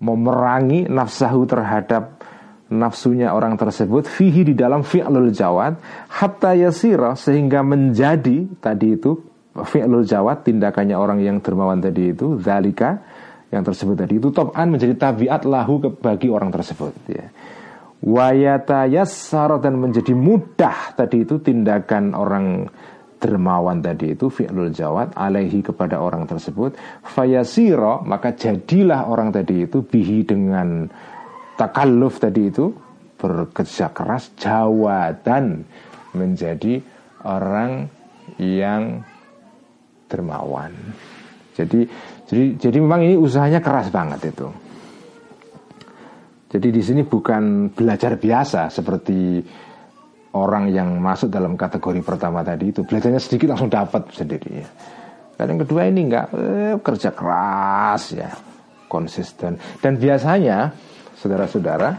Speaker 1: memerangi nafsahu terhadap nafsunya orang tersebut fihi di dalam fi'lul jawad hatta yasira sehingga menjadi tadi itu fi'lul jawad tindakannya orang yang dermawan tadi itu zalika yang tersebut tadi itu top'an menjadi tabiat lahu bagi orang tersebut ya. Wayata yassara dan menjadi mudah tadi itu tindakan orang dermawan tadi itu fi'lul jawad alaihi kepada orang tersebut fayasiro maka jadilah orang tadi itu bihi dengan takalluf tadi itu bekerja keras jawadan menjadi orang yang dermawan. Jadi jadi jadi memang ini usahanya keras banget itu. Jadi di sini bukan belajar biasa seperti orang yang masuk dalam kategori pertama tadi itu belajarnya sedikit langsung dapat sendiri ya. Dan yang kedua ini enggak eh, kerja keras ya, konsisten. Dan biasanya saudara-saudara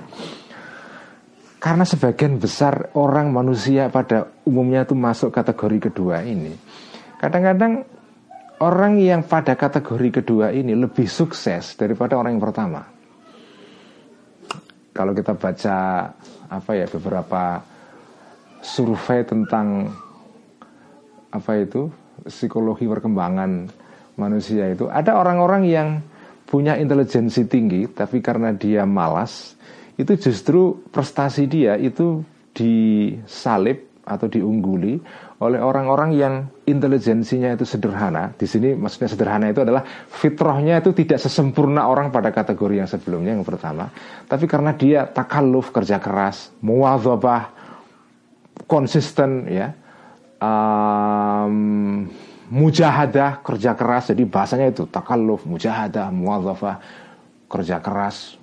Speaker 1: karena sebagian besar orang manusia pada umumnya itu masuk kategori kedua ini. Kadang-kadang orang yang pada kategori kedua ini lebih sukses daripada orang yang pertama. Kalau kita baca apa ya beberapa survei tentang apa itu psikologi perkembangan manusia itu ada orang-orang yang punya intelijensi tinggi tapi karena dia malas itu justru prestasi dia itu disalib atau diungguli oleh orang-orang yang intelijensinya itu sederhana. Di sini maksudnya sederhana itu adalah fitrahnya itu tidak sesempurna orang pada kategori yang sebelumnya yang pertama, tapi karena dia takalluf kerja keras, muwadzabah, konsisten ya. Um, mujahadah kerja keras. Jadi bahasanya itu takalluf mujahadah muadzafah kerja keras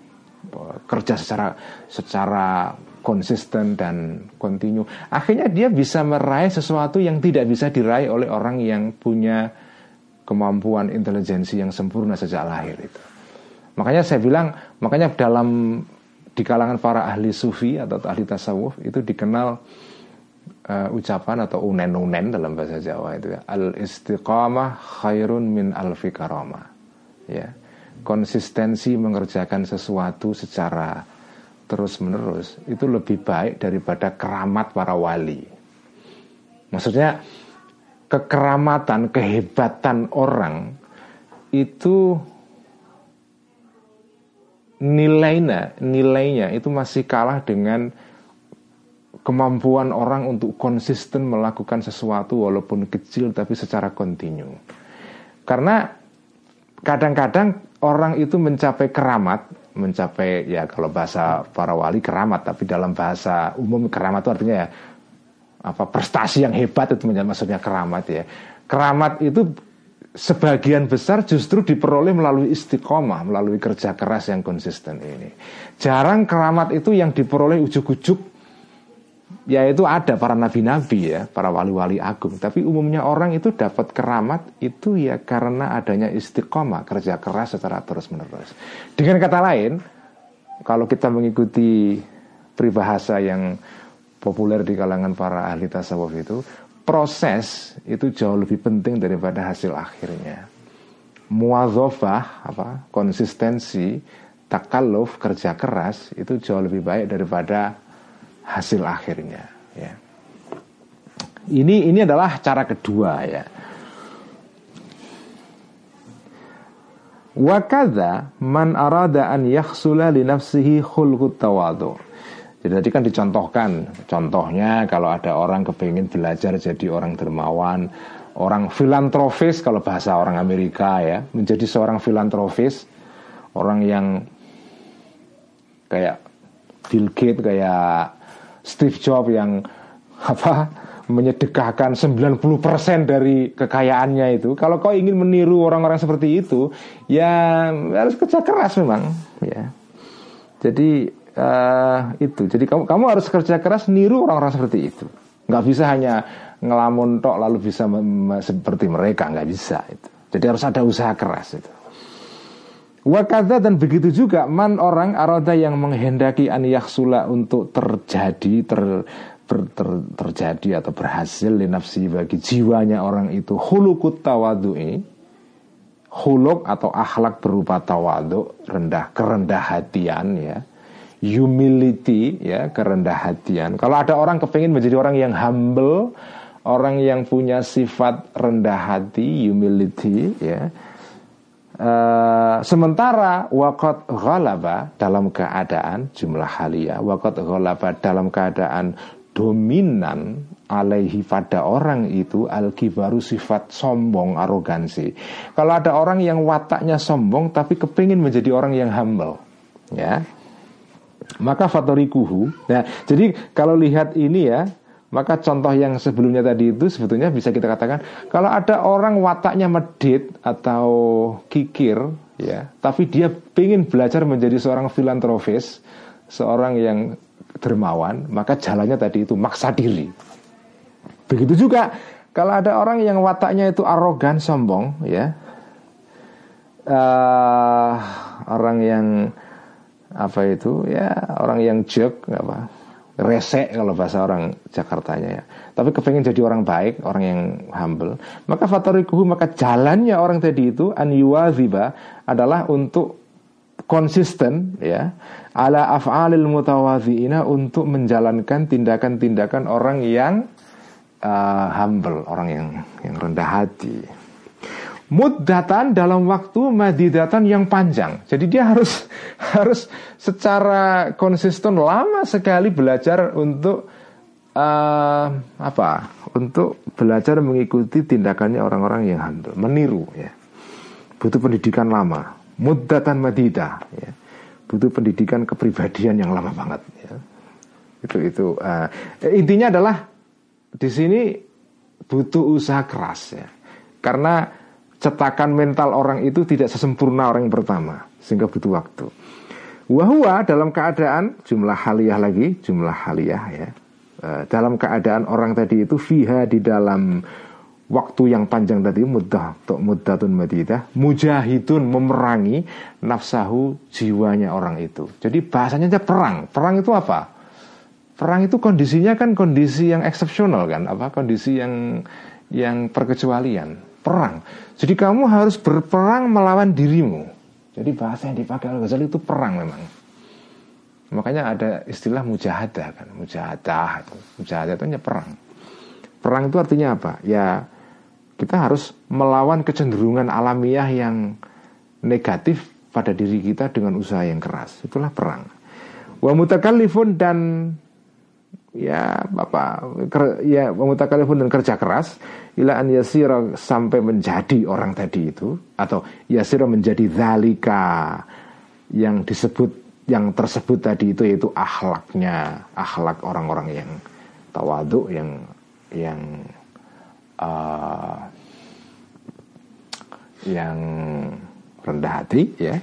Speaker 1: kerja secara secara konsisten dan kontinu akhirnya dia bisa meraih sesuatu yang tidak bisa diraih oleh orang yang punya kemampuan intelijensi yang sempurna sejak lahir itu. Makanya saya bilang makanya dalam di kalangan para ahli sufi atau ahli tasawuf itu dikenal uh, ucapan atau unen-unen dalam bahasa Jawa itu ya. Al istiqamah khairun min alfi karamah. Ya. Konsistensi mengerjakan sesuatu secara terus-menerus itu lebih baik daripada keramat para wali. Maksudnya kekeramatan, kehebatan orang itu nilainya, nilainya itu masih kalah dengan kemampuan orang untuk konsisten melakukan sesuatu walaupun kecil tapi secara kontinu. Karena kadang-kadang orang itu mencapai keramat, mencapai ya kalau bahasa para wali keramat, tapi dalam bahasa umum keramat itu artinya ya apa prestasi yang hebat itu maksudnya keramat ya. Keramat itu sebagian besar justru diperoleh melalui istiqomah, melalui kerja keras yang konsisten ini. Jarang keramat itu yang diperoleh ujuk-ujuk ya itu ada para nabi-nabi ya, para wali-wali agung. Tapi umumnya orang itu dapat keramat itu ya karena adanya istiqomah, kerja keras secara terus-menerus. Dengan kata lain, kalau kita mengikuti peribahasa yang populer di kalangan para ahli tasawuf itu, proses itu jauh lebih penting daripada hasil akhirnya. Muadzofah, apa konsistensi, takalluf, kerja keras itu jauh lebih baik daripada hasil akhirnya ya. Ini ini adalah cara kedua ya. Wakada man arada an yakhsula li nafsihi khulqut tawadu. Jadi tadi kan dicontohkan, contohnya kalau ada orang kepingin belajar jadi orang dermawan, orang filantropis kalau bahasa orang Amerika ya, menjadi seorang filantropis, orang yang kayak Bill Gates kayak Steve Jobs yang apa menyedekahkan 90% dari kekayaannya itu. Kalau kau ingin meniru orang-orang seperti itu, ya harus kerja keras memang, ya. Jadi uh, itu. Jadi kamu kamu harus kerja keras niru orang-orang seperti itu. Nggak bisa hanya ngelamun tok lalu bisa seperti mereka nggak bisa itu. Jadi harus ada usaha keras itu. Wakada dan begitu juga man orang aroda yang menghendaki an yaksula untuk terjadi ter, ter, ter, terjadi atau berhasil di nafsi bagi jiwanya orang itu. Hulukut tawadu'i huluk atau akhlak berupa tawadu rendah kerendah hatian ya. Humility ya kerendah hatian. Kalau ada orang kepingin menjadi orang yang humble orang yang punya sifat rendah hati humility ya Uh, sementara wakot ghalaba dalam keadaan jumlah halia wakot ghalaba dalam keadaan dominan alaihi pada orang itu al baru sifat sombong arogansi. Kalau ada orang yang wataknya sombong tapi kepingin menjadi orang yang humble ya maka fatorikuhu. Nah jadi kalau lihat ini ya maka contoh yang sebelumnya tadi itu sebetulnya bisa kita katakan kalau ada orang wataknya medit atau kikir ya, tapi dia ingin belajar menjadi seorang filantropis, seorang yang dermawan, maka jalannya tadi itu maksa diri. Begitu juga kalau ada orang yang wataknya itu arogan, sombong, ya, uh, orang yang apa itu ya orang yang jerk apa resek kalau bahasa orang Jakartanya ya. Tapi kepengen jadi orang baik, orang yang humble. Maka fatarikuhu maka jalannya orang tadi itu an yuwaziba adalah untuk konsisten ya ala af'alil mutawaziina untuk menjalankan tindakan-tindakan orang yang uh, humble, orang yang yang rendah hati muddatan dalam waktu madidatan yang panjang. Jadi dia harus <laughs> harus secara konsisten lama sekali belajar untuk uh, apa? Untuk belajar mengikuti tindakannya orang-orang yang handal, meniru ya. Butuh pendidikan lama, muddatan madida ya. Butuh pendidikan kepribadian yang lama banget ya. Itu itu uh, intinya adalah di sini butuh usaha keras ya. Karena cetakan mental orang itu tidak sesempurna orang yang pertama sehingga butuh waktu. Wahwa dalam keadaan jumlah haliyah lagi jumlah haliyah ya e, dalam keadaan orang tadi itu fiha di dalam waktu yang panjang tadi mudah untuk muddatun madidah mujahidun memerangi nafsahu jiwanya orang itu. Jadi bahasanya aja perang. Perang itu apa? Perang itu kondisinya kan kondisi yang eksepsional kan, apa kondisi yang yang perkecualian perang. Jadi kamu harus berperang melawan dirimu. Jadi bahasa yang dipakai Al Ghazali itu perang memang. Makanya ada istilah mujahadah kan, mujahadah. Mujahadah itu hanya perang. Perang itu artinya apa? Ya kita harus melawan kecenderungan alamiah yang negatif pada diri kita dengan usaha yang keras. Itulah perang. Wa mutakallifun dan ya bapak ya mutakalifun dan kerja keras. Ila an yasira sampai menjadi orang tadi itu atau yasira menjadi zalika yang disebut yang tersebut tadi itu yaitu akhlaknya akhlak orang-orang yang tawadu yang yang uh, yang rendah hati ya.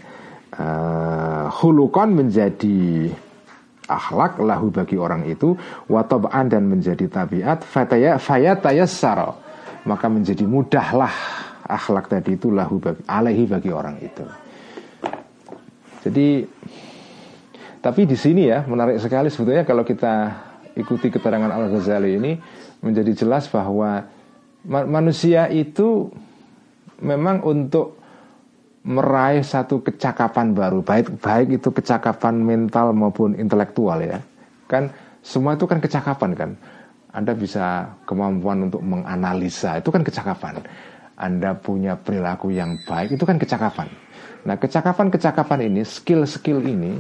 Speaker 1: Uh, hulukon menjadi akhlak lahu bagi orang itu watobaan dan menjadi tabiat fataya fayatayassara. Maka menjadi mudahlah akhlak tadi itu lahu bagi alaihi bagi orang itu. Jadi tapi di sini ya menarik sekali sebetulnya kalau kita ikuti keterangan Al Ghazali ini menjadi jelas bahwa manusia itu memang untuk meraih satu kecakapan baru baik baik itu kecakapan mental maupun intelektual ya. Kan semua itu kan kecakapan kan. Anda bisa kemampuan untuk menganalisa itu kan kecakapan. Anda punya perilaku yang baik itu kan kecakapan. Nah kecakapan kecakapan ini skill skill ini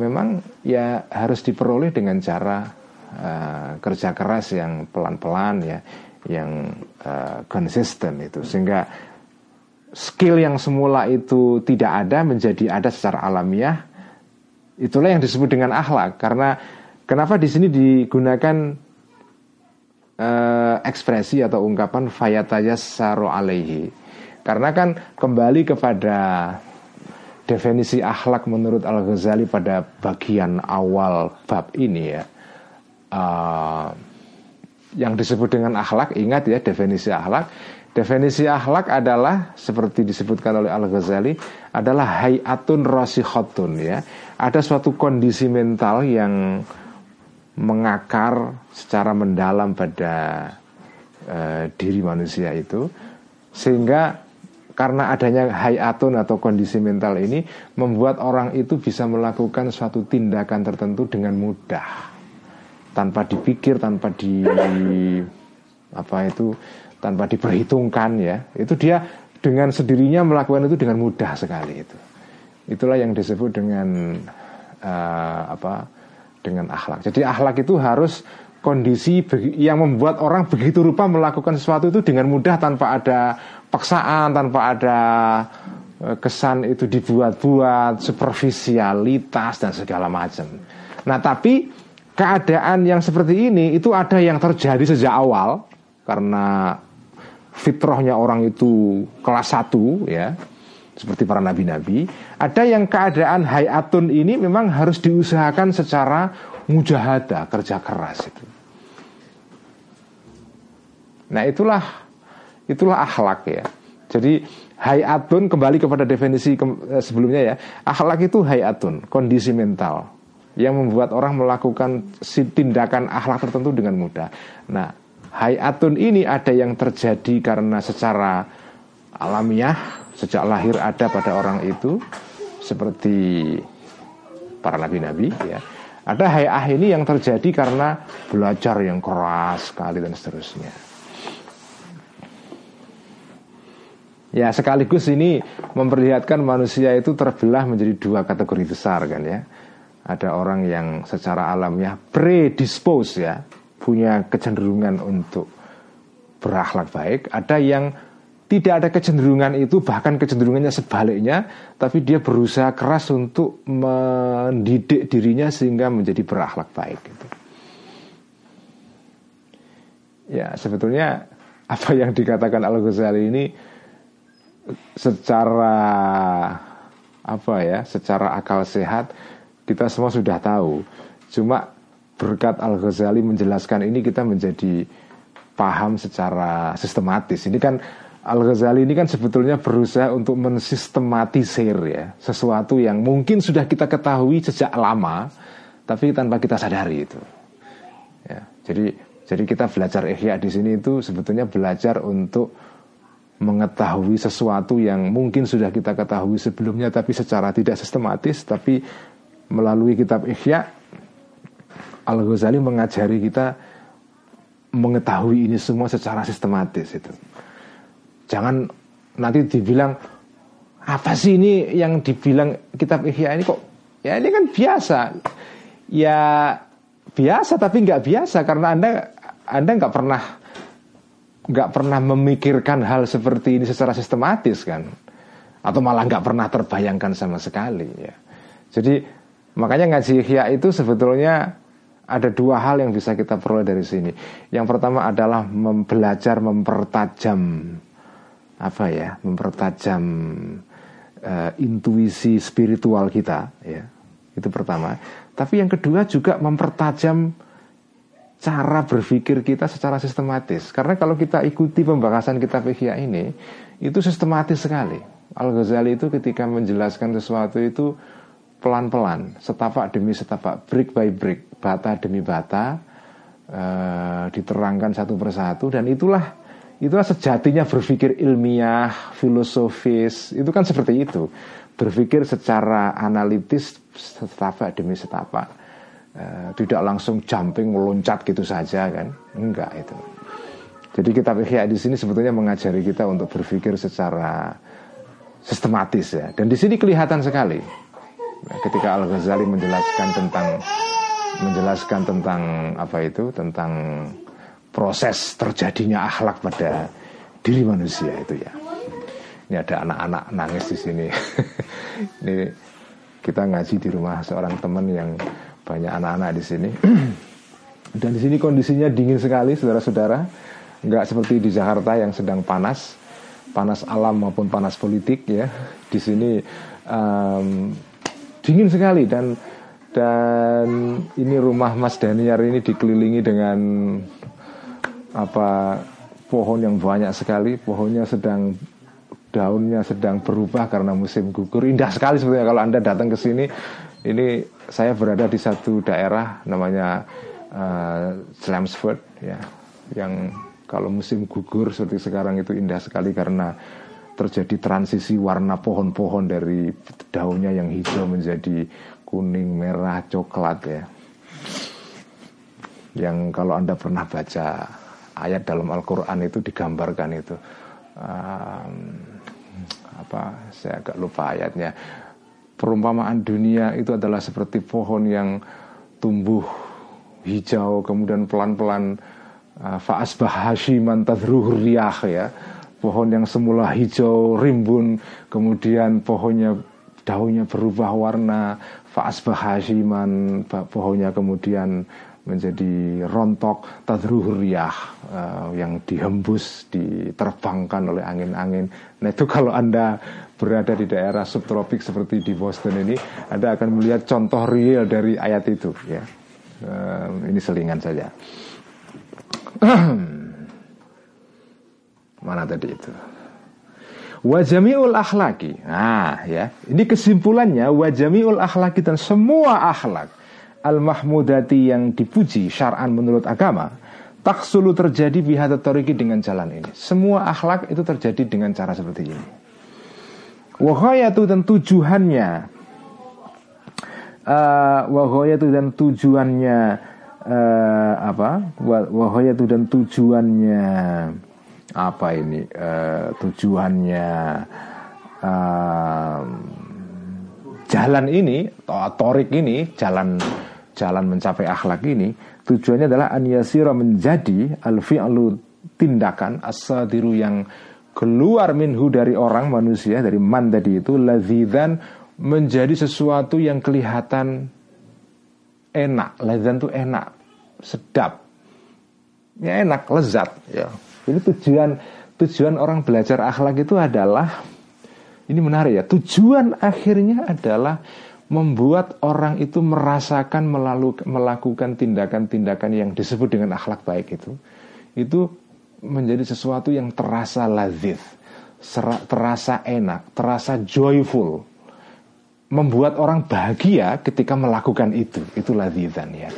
Speaker 1: memang ya harus diperoleh dengan cara uh, kerja keras yang pelan pelan ya yang uh, konsisten itu. Sehingga skill yang semula itu tidak ada menjadi ada secara alamiah itulah yang disebut dengan akhlak. Karena kenapa di sini digunakan uh, ekspresi atau ungkapan fayataya saro alaihi? Karena kan kembali kepada definisi akhlak menurut Al Ghazali pada bagian awal bab ini ya. Uh, yang disebut dengan akhlak ingat ya definisi akhlak definisi akhlak adalah seperti disebutkan oleh Al Ghazali adalah hayatun rosikhotun ya. Ada suatu kondisi mental yang mengakar secara mendalam pada uh, diri manusia itu. Sehingga karena adanya hayatun atau kondisi mental ini membuat orang itu bisa melakukan suatu tindakan tertentu dengan mudah. Tanpa dipikir tanpa di apa itu tanpa diperhitungkan ya itu dia dengan sendirinya melakukan itu dengan mudah sekali itu itulah yang disebut dengan uh, apa dengan akhlak. Jadi akhlak itu harus kondisi yang membuat orang begitu rupa melakukan sesuatu itu dengan mudah tanpa ada paksaan, tanpa ada e, kesan itu dibuat-buat, superficialitas dan segala macam. Nah, tapi keadaan yang seperti ini itu ada yang terjadi sejak awal karena fitrahnya orang itu kelas satu ya seperti para nabi-nabi. Ada yang keadaan hayatun ini memang harus diusahakan secara mujahadah, kerja keras itu. Nah itulah itulah akhlak ya. Jadi hayatun kembali kepada definisi eh, sebelumnya ya. Akhlak itu hayatun, kondisi mental yang membuat orang melakukan tindakan akhlak tertentu dengan mudah. Nah, hayatun ini ada yang terjadi karena secara alamiah sejak lahir ada pada orang itu seperti para nabi-nabi ya. Ada hayah ini yang terjadi karena belajar yang keras sekali dan seterusnya. Ya sekaligus ini memperlihatkan manusia itu terbelah menjadi dua kategori besar kan ya. Ada orang yang secara alamiah predispose ya, punya kecenderungan untuk berakhlak baik. Ada yang tidak ada kecenderungan itu bahkan kecenderungannya sebaliknya tapi dia berusaha keras untuk mendidik dirinya sehingga menjadi berakhlak baik gitu. ya sebetulnya apa yang dikatakan Al Ghazali ini secara apa ya secara akal sehat kita semua sudah tahu cuma berkat Al Ghazali menjelaskan ini kita menjadi paham secara sistematis ini kan Al-Ghazali ini kan sebetulnya berusaha untuk mensistematisir ya sesuatu yang mungkin sudah kita ketahui sejak lama tapi tanpa kita sadari itu. Ya, jadi jadi kita belajar ihya di sini itu sebetulnya belajar untuk mengetahui sesuatu yang mungkin sudah kita ketahui sebelumnya tapi secara tidak sistematis tapi melalui kitab ihya Al-Ghazali mengajari kita mengetahui ini semua secara sistematis itu. Jangan nanti dibilang apa sih ini yang dibilang kitab Ihya ini kok ya ini kan biasa. Ya biasa tapi nggak biasa karena anda anda nggak pernah nggak pernah memikirkan hal seperti ini secara sistematis kan atau malah nggak pernah terbayangkan sama sekali ya jadi makanya ngaji ihya itu sebetulnya ada dua hal yang bisa kita peroleh dari sini. Yang pertama adalah belajar mempertajam apa ya mempertajam uh, intuisi spiritual kita ya. Itu pertama. Tapi yang kedua juga mempertajam cara berpikir kita secara sistematis. Karena kalau kita ikuti pembahasan kitab Ihya ini itu sistematis sekali. Al Ghazali itu ketika menjelaskan sesuatu itu pelan-pelan setapak demi setapak brick by brick bata demi bata uh, diterangkan satu persatu dan itulah Itulah sejatinya berpikir ilmiah, filosofis, itu kan seperti itu. Berpikir secara analitis setapak demi setapak. E, tidak langsung jumping meloncat gitu saja kan. Enggak itu. Jadi kitab Ihya di sini sebetulnya mengajari kita untuk berpikir secara sistematis ya. Dan di sini kelihatan sekali ketika Al Ghazali menjelaskan tentang menjelaskan tentang apa itu tentang proses terjadinya akhlak pada diri manusia itu ya. Ini ada anak-anak nangis di sini. <laughs> Ini kita ngaji di rumah seorang teman yang banyak anak-anak di sini. <clears throat> Dan di sini kondisinya dingin sekali, saudara-saudara. Nggak seperti di Jakarta yang sedang panas, panas alam maupun panas politik ya. Di sini um, dingin sekali dan dan ini rumah Mas Daniar ini dikelilingi dengan apa pohon yang banyak sekali, pohonnya sedang daunnya sedang berubah karena musim gugur. Indah sekali sebetulnya kalau Anda datang ke sini. Ini saya berada di satu daerah namanya uh, Chelmsford ya, yang kalau musim gugur seperti sekarang itu indah sekali karena terjadi transisi warna pohon-pohon dari daunnya yang hijau menjadi kuning, merah, coklat ya. Yang kalau Anda pernah baca ayat dalam Al-Quran itu digambarkan itu. Um, apa saya agak lupa ayatnya. Perumpamaan dunia itu adalah seperti pohon yang tumbuh hijau kemudian pelan-pelan uh, faasbah hashiman tadruhur riyah ya pohon yang semula hijau rimbun kemudian pohonnya daunnya berubah warna faasbah hashiman pohonnya kemudian menjadi rontok tadruhur riyah uh, yang dihembus diterbangkan oleh angin-angin. Nah itu kalau anda berada di daerah subtropik seperti di Boston ini, anda akan melihat contoh real dari ayat itu. Ya, uh, ini selingan saja. <clears throat> Mana tadi itu? Wajamiul akhlaki. Nah, ya. Ini kesimpulannya wajamiul akhlaki dan semua akhlak al-mahmudati yang dipuji syar'an menurut agama taksulu terjadi bihadat toriki dengan jalan ini. Semua akhlak itu terjadi dengan cara seperti ini. Wahayatu dan tujuannya uh, dan tujuannya uh, apa? Wahayatu dan tujuannya apa ini? Uh, tujuannya uh, jalan ini, torik ini, jalan jalan mencapai akhlak ini tujuannya adalah an yasira menjadi al fi'lu tindakan asadiru yang keluar minhu dari orang manusia dari man tadi itu lazidan menjadi sesuatu yang kelihatan enak lazan itu enak sedap ya enak lezat ya ini tujuan tujuan orang belajar akhlak itu adalah ini menarik ya tujuan akhirnya adalah membuat orang itu merasakan melalui, melakukan tindakan-tindakan yang disebut dengan akhlak baik itu itu menjadi sesuatu yang terasa lazif terasa enak terasa joyful membuat orang bahagia ketika melakukan itu itu lazizan ya.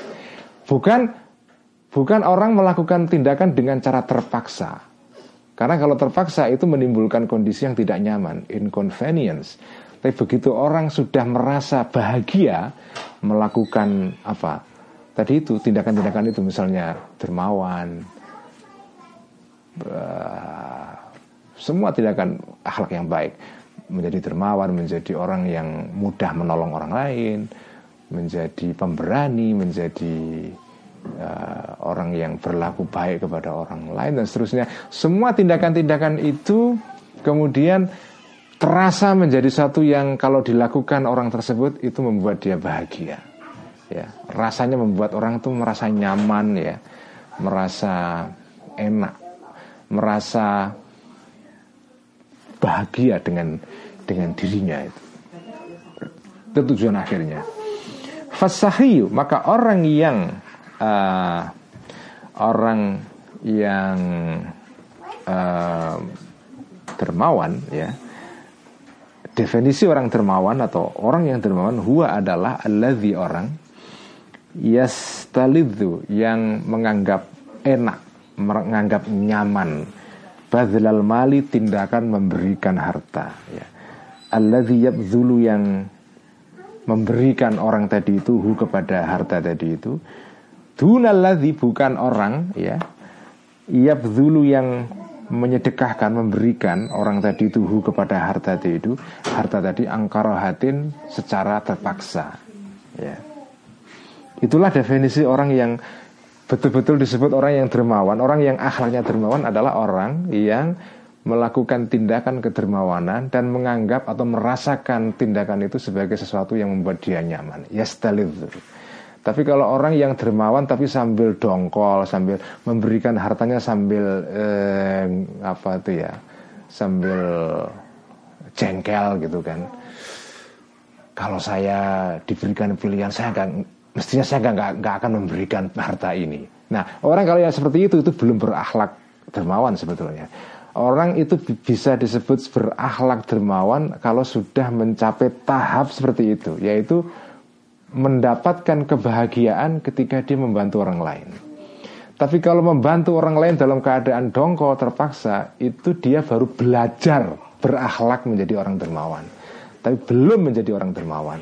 Speaker 1: Bukan bukan orang melakukan tindakan dengan cara terpaksa. Karena kalau terpaksa itu menimbulkan kondisi yang tidak nyaman inconvenience. Tapi begitu orang sudah merasa bahagia melakukan apa? Tadi itu tindakan-tindakan itu misalnya dermawan, uh, semua tindakan akhlak yang baik, menjadi dermawan, menjadi orang yang mudah menolong orang lain, menjadi pemberani, menjadi uh, orang yang berlaku baik kepada orang lain dan seterusnya. Semua tindakan-tindakan itu kemudian terasa menjadi satu yang kalau dilakukan orang tersebut itu membuat dia bahagia. Ya, rasanya membuat orang itu merasa nyaman ya, merasa enak, merasa bahagia dengan dengan dirinya itu. Itu tujuan akhirnya. Fasahiyu maka orang yang uh, orang yang uh, dermawan ya Definisi orang dermawan atau orang yang dermawan huwa adalah alladzi orang yastalidzu yang menganggap enak, menganggap nyaman badlal mali tindakan memberikan harta ya. Alladzi yabzulu yang memberikan orang tadi itu hu kepada harta tadi itu dunalladzi bukan orang ya yabzulu yang menyedekahkan, memberikan orang tadi itu hu kepada harta tadi itu, harta tadi angkarohatin secara terpaksa. Ya. Itulah definisi orang yang betul-betul disebut orang yang dermawan. Orang yang akhlaknya dermawan adalah orang yang melakukan tindakan kedermawanan dan menganggap atau merasakan tindakan itu sebagai sesuatu yang membuat dia nyaman. Yastalidhu. Tapi kalau orang yang dermawan tapi sambil dongkol, sambil memberikan hartanya sambil eh, apa itu ya, sambil jengkel gitu kan. Kalau saya diberikan pilihan, saya gak, mestinya saya nggak nggak akan memberikan harta ini. Nah, orang kalau yang seperti itu itu belum berakhlak dermawan sebetulnya. Orang itu bisa disebut berakhlak dermawan kalau sudah mencapai tahap seperti itu, yaitu mendapatkan kebahagiaan ketika dia membantu orang lain. Tapi kalau membantu orang lain dalam keadaan dongkol terpaksa, itu dia baru belajar berakhlak menjadi orang dermawan. Tapi belum menjadi orang dermawan.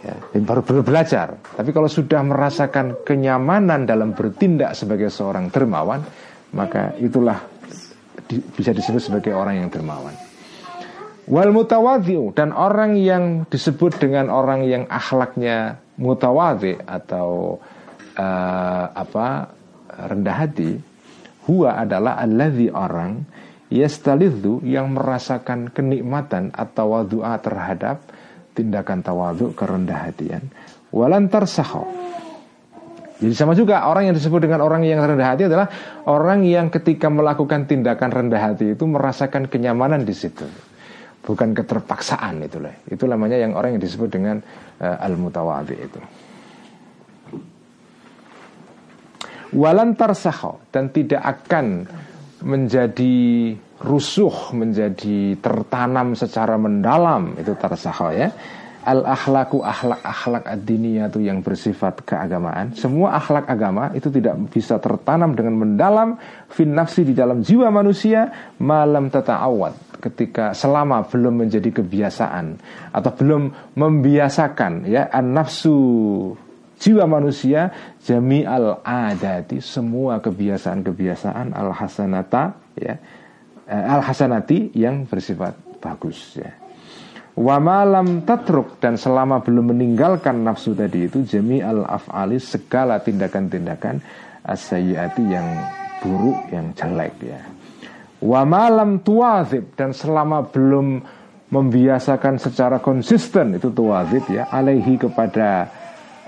Speaker 1: Ya, baru, baru belajar. Tapi kalau sudah merasakan kenyamanan dalam bertindak sebagai seorang dermawan, maka itulah di, bisa disebut sebagai orang yang dermawan. Wal mutawadhi'u dan orang yang disebut dengan orang yang akhlaknya mutawadhi atau uh, apa rendah hati, huwa adalah alladhi orang yastalidhu yang merasakan kenikmatan atau wadu'a terhadap tindakan tawadhu kerendah hatian. Walantar saho jadi sama juga orang yang disebut dengan orang yang rendah hati adalah orang yang ketika melakukan tindakan rendah hati itu merasakan kenyamanan di situ bukan keterpaksaan itu lah. Itu namanya yang orang yang disebut dengan uh, al-mutawadhi itu. Walan tarsaho dan tidak akan menjadi rusuh, menjadi tertanam secara mendalam itu tarsaho ya al akhlaku akhlak akhlak ad itu yang bersifat keagamaan. Semua akhlak agama itu tidak bisa tertanam dengan mendalam fin nafsi di dalam jiwa manusia malam awat ketika selama belum menjadi kebiasaan atau belum membiasakan ya an nafsu jiwa manusia jami al adati semua kebiasaan-kebiasaan al hasanata ya eh, al hasanati yang bersifat bagus ya Wa malam tatruk. Dan selama belum meninggalkan nafsu tadi itu jami al afali segala tindakan-tindakan asayyati yang buruk yang jelek ya. Wa malam tuazib dan selama belum membiasakan secara konsisten itu tuazib ya alaihi kepada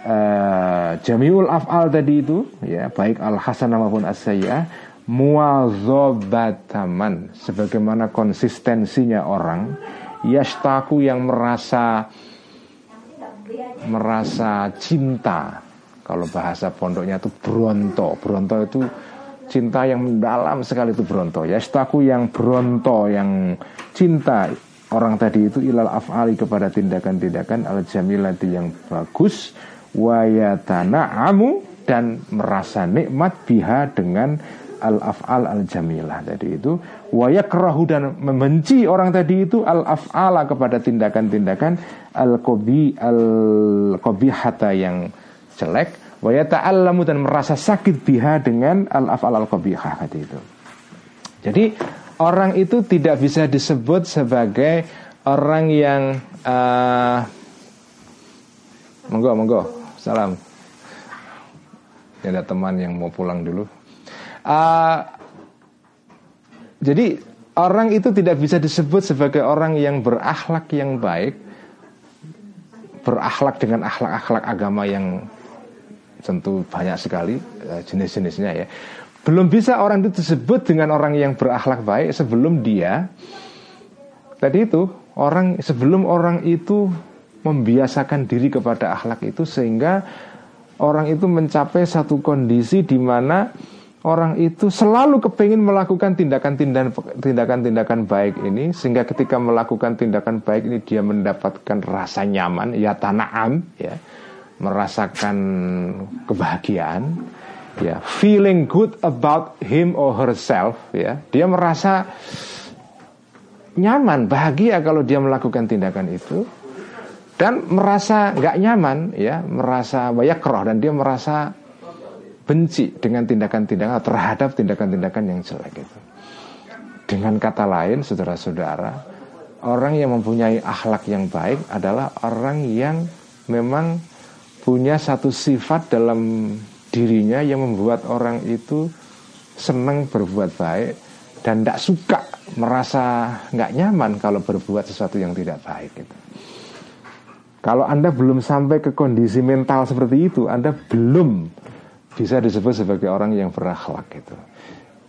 Speaker 1: uh, jamiul afal tadi itu ya baik al hasanah maupun as-sayyi'ah muazobataman sebagaimana konsistensinya orang yastaku yang merasa merasa cinta. Kalau bahasa pondoknya itu bronto. Bronto itu cinta yang mendalam sekali itu bronto. Yastaku yang bronto yang cinta. Orang tadi itu ilal afali kepada tindakan-tindakan al jamilati yang bagus. Wayatana amu dan merasa nikmat biha dengan al afal al jamilah tadi itu wayakrahu dan membenci orang tadi itu al afala kepada tindakan-tindakan al kobi al hata yang jelek wayata'allamu dan merasa sakit biha dengan al afal al qabihah tadi itu. Jadi orang itu tidak bisa disebut sebagai orang yang uh, monggo monggo salam. Ada teman yang mau pulang dulu. Uh, jadi orang itu tidak bisa disebut sebagai orang yang berakhlak yang baik, berakhlak dengan akhlak-akhlak agama yang tentu banyak sekali eh, jenis-jenisnya ya. Belum bisa orang itu disebut dengan orang yang berakhlak baik sebelum dia tadi itu orang sebelum orang itu membiasakan diri kepada akhlak itu sehingga orang itu mencapai satu kondisi di mana orang itu selalu kepingin melakukan tindakan-tindakan baik ini sehingga ketika melakukan tindakan baik ini dia mendapatkan rasa nyaman ya tanaam ya merasakan kebahagiaan ya feeling good about him or herself ya. Dia merasa nyaman bahagia kalau dia melakukan tindakan itu dan merasa nggak nyaman ya merasa banyak roh dan dia merasa benci dengan tindakan-tindakan terhadap tindakan-tindakan yang jelek itu. Dengan kata lain, saudara-saudara, orang yang mempunyai akhlak yang baik adalah orang yang memang punya satu sifat dalam dirinya yang membuat orang itu senang berbuat baik dan tidak suka merasa nggak nyaman kalau berbuat sesuatu yang tidak baik itu. Kalau Anda belum sampai ke kondisi mental seperti itu, Anda belum bisa disebut sebagai orang yang berakhlak itu.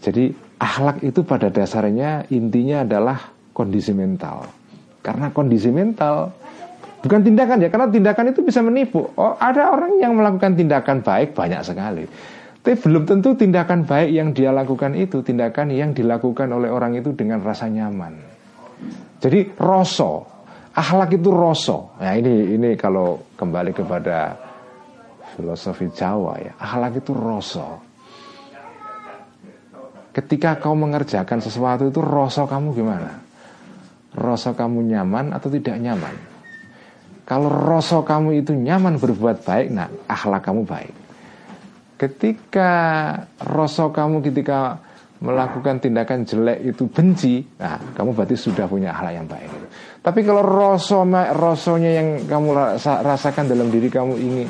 Speaker 1: Jadi akhlak itu pada dasarnya intinya adalah kondisi mental. Karena kondisi mental bukan tindakan ya, karena tindakan itu bisa menipu. Oh, ada orang yang melakukan tindakan baik banyak sekali. Tapi belum tentu tindakan baik yang dia lakukan itu tindakan yang dilakukan oleh orang itu dengan rasa nyaman. Jadi rosso, akhlak itu rosso. Nah ini ini kalau kembali kepada filosofi Jawa ya, akhlak itu rosso. Ketika kau mengerjakan sesuatu itu rosso kamu gimana? Rosso kamu nyaman atau tidak nyaman? Kalau rosso kamu itu nyaman berbuat baik, nah akhlak kamu baik. Ketika rasa kamu ketika melakukan tindakan jelek itu benci, nah kamu berarti sudah punya akhlak yang baik. Tapi kalau rasa yang kamu rasakan dalam diri kamu ini,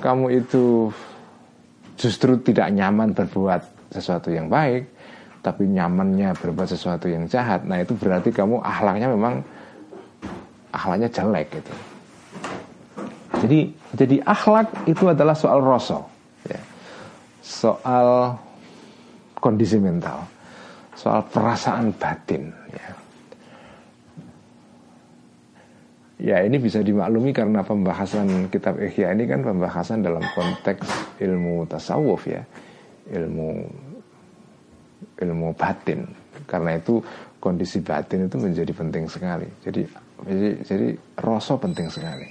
Speaker 1: kamu itu justru tidak nyaman berbuat sesuatu yang baik, tapi nyamannya berbuat sesuatu yang jahat. Nah itu berarti kamu akhlaknya memang akhlaknya jelek gitu. Jadi jadi akhlak itu adalah soal rasa soal kondisi mental, soal perasaan batin. Ya. Ya ini bisa dimaklumi karena pembahasan kitab Ihya ini kan pembahasan dalam konteks ilmu tasawuf ya, ilmu ilmu batin. Karena itu kondisi batin itu menjadi penting sekali. Jadi jadi, jadi rasa penting sekali.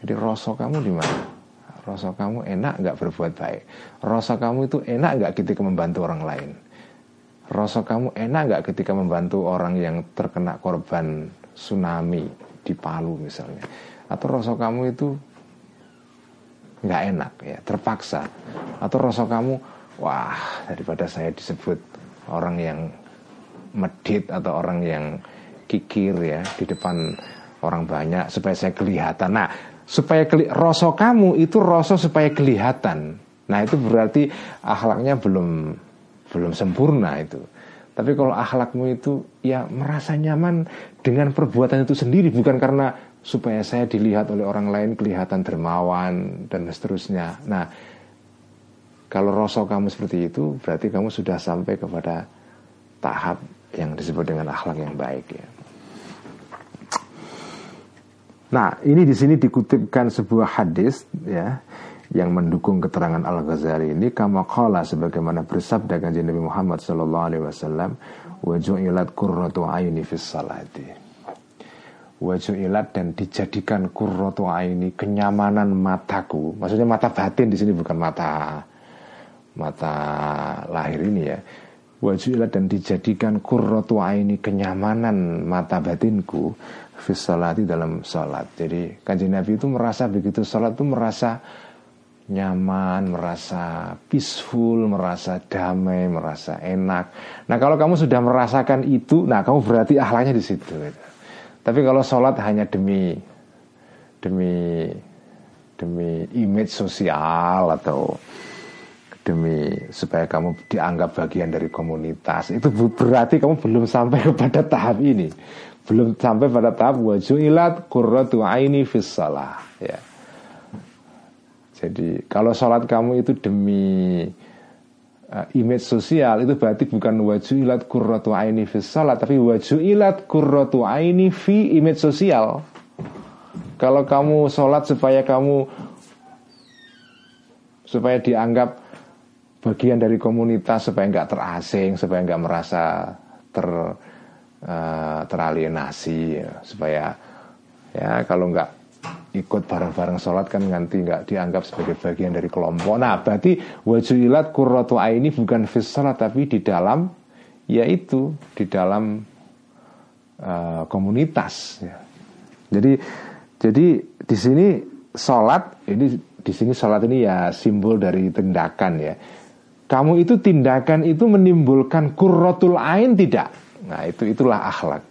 Speaker 1: Jadi rasa kamu di mana? Rasa kamu enak nggak berbuat baik Rasa kamu itu enak nggak ketika membantu orang lain Rasa kamu enak nggak ketika membantu orang yang terkena korban tsunami di Palu misalnya Atau rasa kamu itu nggak enak ya terpaksa Atau rasa kamu wah daripada saya disebut orang yang medit atau orang yang kikir ya di depan orang banyak supaya saya kelihatan. Nah, supaya rasa kamu itu rasa supaya kelihatan. Nah itu berarti akhlaknya belum belum sempurna itu. Tapi kalau akhlakmu itu ya merasa nyaman dengan perbuatan itu sendiri bukan karena supaya saya dilihat oleh orang lain kelihatan dermawan dan seterusnya. Nah, kalau rasa kamu seperti itu berarti kamu sudah sampai kepada tahap yang disebut dengan akhlak yang baik ya. Nah, ini di sini dikutipkan sebuah hadis ya yang mendukung keterangan Al Ghazali ini kama qala sebagaimana bersabda kanjeng Nabi Muhammad sallallahu alaihi wasallam wa ju'ilat qurratu aini fis salati. Wa ju'ilat dan dijadikan qurratu aini kenyamanan mataku. Maksudnya mata batin di sini bukan mata mata lahir ini ya. Wa ju'ilat dan dijadikan qurratu aini kenyamanan mata batinku fis dalam salat. Jadi kanjeng Nabi itu merasa begitu salat itu merasa nyaman, merasa peaceful, merasa damai, merasa enak. Nah kalau kamu sudah merasakan itu, nah kamu berarti ahlaknya di situ. Gitu. Tapi kalau sholat hanya demi demi demi image sosial atau demi supaya kamu dianggap bagian dari komunitas itu berarti kamu belum sampai <laughs> kepada tahap ini belum sampai pada tahap wajulat qurratu aini fis salah ya. Jadi kalau sholat kamu itu demi uh, image sosial itu berarti bukan wajulat qurratu aini fis salah tapi wajulat qurratu aini fi image sosial. Kalau kamu sholat supaya kamu supaya dianggap bagian dari komunitas supaya nggak terasing supaya nggak merasa ter uh, teralienasi ya, supaya ya kalau nggak ikut bareng-bareng sholat kan nanti nggak dianggap sebagai bagian dari kelompok. Nah berarti wajulat kurratu ini bukan fis sholat tapi di dalam yaitu di dalam uh, komunitas. Ya. Jadi jadi di sini sholat ini di sini sholat ini ya simbol dari tindakan ya. Kamu itu tindakan itu menimbulkan kurrotul ain tidak? Nah itu itulah akhlak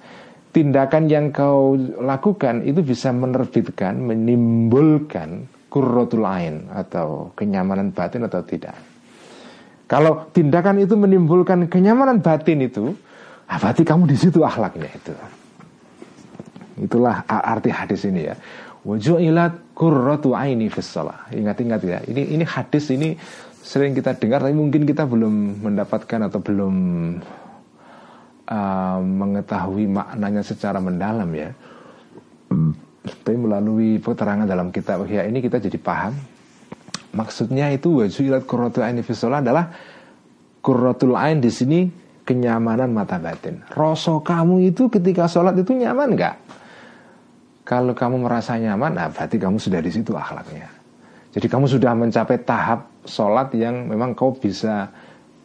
Speaker 1: Tindakan yang kau lakukan itu bisa menerbitkan Menimbulkan kurrotul ain Atau kenyamanan batin atau tidak. Kalau tindakan itu menimbulkan kenyamanan batin itu ah, Berarti kamu di situ akhlaknya itu. Itulah arti hadis ini ya. Waju'ilat kurrotu aini Ingat-ingat ya Ini ini hadis ini sering kita dengar Tapi mungkin kita belum mendapatkan atau belum uh, mengetahui maknanya secara mendalam ya. Tapi melalui keterangan dalam kitab Ihya ini kita jadi paham Maksudnya itu wajulat qurratul ain fi adalah qurratul ain di sini kenyamanan mata batin. Rasa kamu itu ketika sholat itu nyaman nggak? Kalau kamu merasa nyaman, nah berarti kamu sudah di situ akhlaknya. Jadi kamu sudah mencapai tahap sholat yang memang kau bisa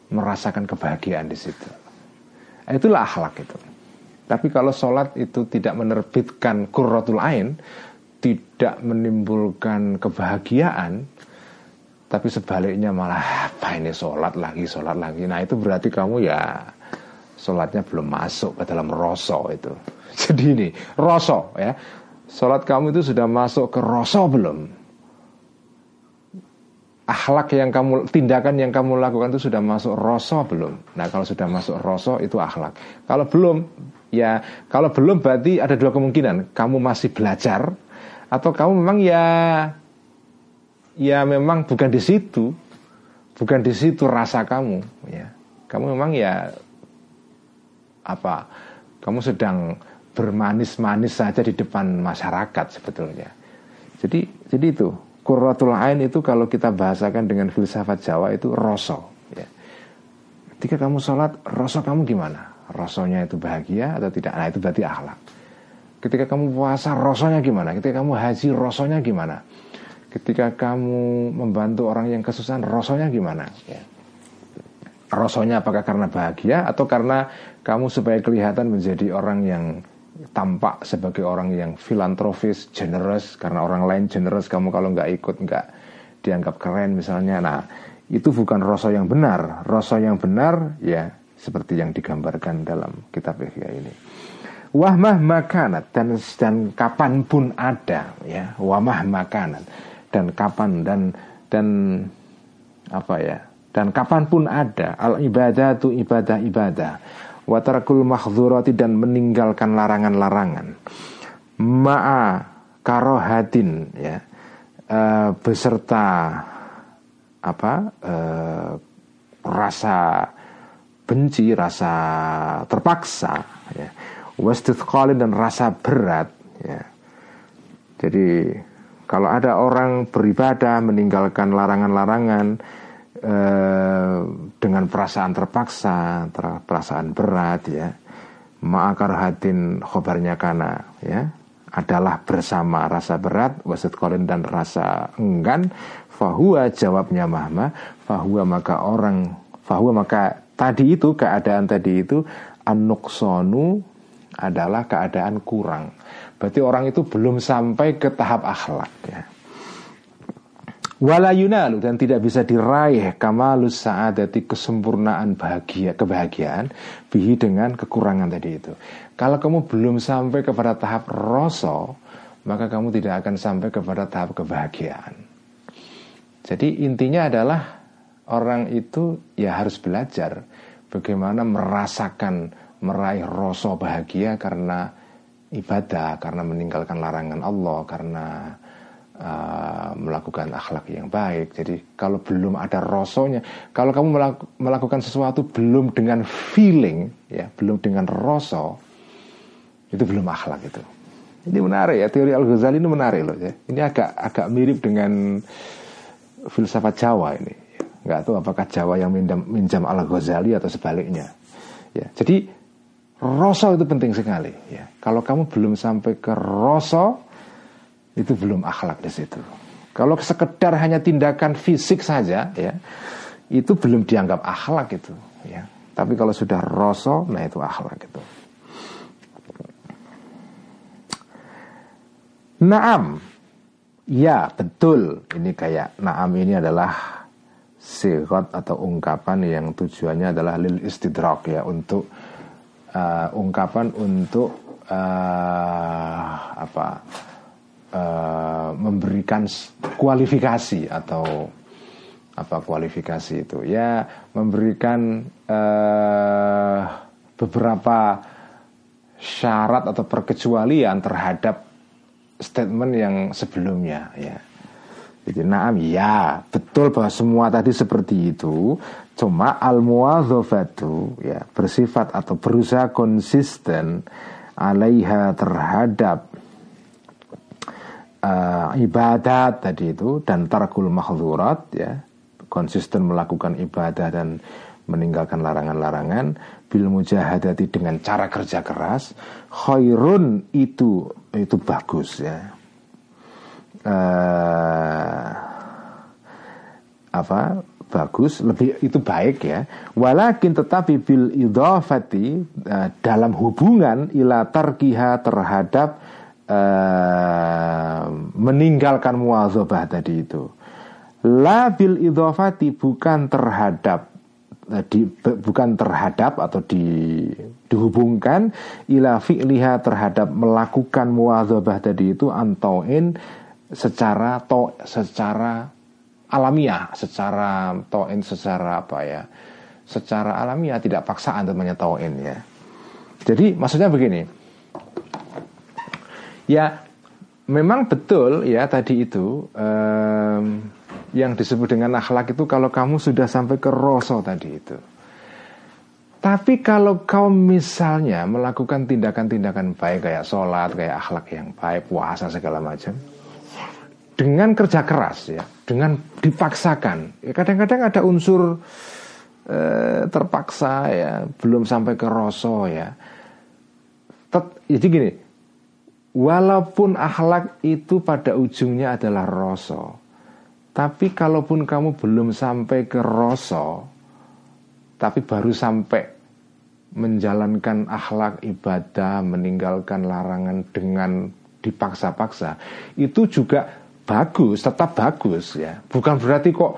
Speaker 1: merasakan kebahagiaan di situ. Itulah akhlak itu. Tapi kalau sholat itu tidak menerbitkan kurratul ain, tidak menimbulkan kebahagiaan, tapi sebaliknya malah apa ini sholat lagi, sholat lagi. Nah itu berarti kamu ya sholatnya belum masuk ke dalam rosok itu. <laughs> Jadi ini rosok ya, sholat kamu itu sudah masuk ke rosok belum? Akhlak yang kamu tindakan yang kamu lakukan itu sudah masuk rosso belum? Nah kalau sudah masuk rosso itu akhlak. Kalau belum ya kalau belum berarti ada dua kemungkinan. Kamu masih belajar atau kamu memang ya ya memang bukan di situ, bukan di situ rasa kamu ya. Kamu memang ya apa? Kamu sedang bermanis-manis saja di depan masyarakat sebetulnya. Jadi jadi itu Qurratul Ain itu kalau kita bahasakan dengan filsafat Jawa itu roso ya. Ketika kamu sholat, roso kamu gimana? Rosonya itu bahagia atau tidak? Nah itu berarti akhlak Ketika kamu puasa, rosonya gimana? Ketika kamu haji, rosonya gimana? Ketika kamu membantu orang yang kesusahan, rosonya gimana? Ya. Rosonya apakah karena bahagia atau karena kamu supaya kelihatan menjadi orang yang tampak sebagai orang yang filantropis, generous karena orang lain generous kamu kalau nggak ikut nggak dianggap keren misalnya. Nah itu bukan rasa yang benar. Rasa yang benar ya seperti yang digambarkan dalam kitab Ihya ini. Wahmah makanat dan dan kapan pun ada ya wahmah makanat dan kapan dan dan apa ya dan kapan pun ada al ibadah tu ibadah ibadah watarakul mahdzurati dan meninggalkan larangan-larangan. Ma'a karohatin ya. E, beserta apa e, rasa benci rasa terpaksa ya. Wastithqalin dan rasa berat ya. Jadi kalau ada orang beribadah meninggalkan larangan-larangan Eh, dengan perasaan terpaksa, perasaan berat ya. Ma'akar hadin khobarnya kana ya. Adalah bersama rasa berat wasit kolin dan rasa enggan fahuwa jawabnya mahma fahuwa maka orang fahuwa maka tadi itu keadaan tadi itu anuksonu adalah keadaan kurang. Berarti orang itu belum sampai ke tahap akhlak ya wala yunalu dan tidak bisa diraih kamalus saadati kesempurnaan bahagia kebahagiaan bihi dengan kekurangan tadi itu. Kalau kamu belum sampai kepada tahap rosso, maka kamu tidak akan sampai kepada tahap kebahagiaan. Jadi intinya adalah orang itu ya harus belajar bagaimana merasakan meraih rasa bahagia karena ibadah, karena meninggalkan larangan Allah, karena Uh, melakukan akhlak yang baik. Jadi kalau belum ada rosonya, kalau kamu melakukan sesuatu belum dengan feeling, ya, belum dengan rosso, itu belum akhlak itu. Ini menarik ya teori Al Ghazali ini menarik loh ya. Ini agak agak mirip dengan filsafat Jawa ini. Nggak tahu apakah Jawa yang minjam, minjam Al Ghazali atau sebaliknya. Ya, jadi rosso itu penting sekali. Ya, kalau kamu belum sampai ke rosso, itu belum akhlak di situ. Kalau sekedar hanya tindakan fisik saja, ya, itu belum dianggap akhlak itu, ya. Tapi kalau sudah rasa, nah itu akhlak itu. Naam, ya betul. Ini kayak naam ini adalah sirat atau ungkapan yang tujuannya adalah lil istidrak ya untuk uh, ungkapan untuk uh, apa uh, memberikan kualifikasi atau apa kualifikasi itu? Ya memberikan uh, beberapa syarat atau perkecualian terhadap statement yang sebelumnya ya. Jadi naam ya betul bahwa semua tadi seperti itu. Cuma al muadzafatu ya bersifat atau berusaha konsisten alaiha terhadap uh, ibadat tadi itu dan tarkul mahzurat ya. Konsisten melakukan ibadah dan meninggalkan larangan-larangan. Bil mujahadati dengan cara kerja keras. Khairun itu itu bagus ya. Uh, apa? Bagus lebih itu baik ya. Walakin tetapi bil idhafati uh, dalam hubungan ila tarkiha terhadap uh, meninggalkan muazabah tadi itu. La bil idhafati bukan terhadap uh, di, bukan terhadap atau di dihubungkan ila fi'liha terhadap melakukan muazabah tadi itu antauin secara to secara alamiah secara toin secara apa ya secara alamiah tidak paksaan namanya toin ya. Jadi maksudnya begini ya memang betul ya tadi itu um, yang disebut dengan akhlak itu kalau kamu sudah sampai ke rosol tadi itu tapi kalau kau misalnya melakukan tindakan-tindakan baik kayak sholat, kayak akhlak yang baik, puasa segala macam, dengan kerja keras ya, dengan dipaksakan. Ya, kadang-kadang ada unsur eh, terpaksa ya, belum sampai ke rosso ya. Tet, jadi gini, walaupun akhlak itu pada ujungnya adalah rosso, tapi kalaupun kamu belum sampai ke rosso, tapi baru sampai menjalankan akhlak ibadah, meninggalkan larangan dengan dipaksa-paksa, itu juga bagus, tetap bagus ya. Bukan berarti kok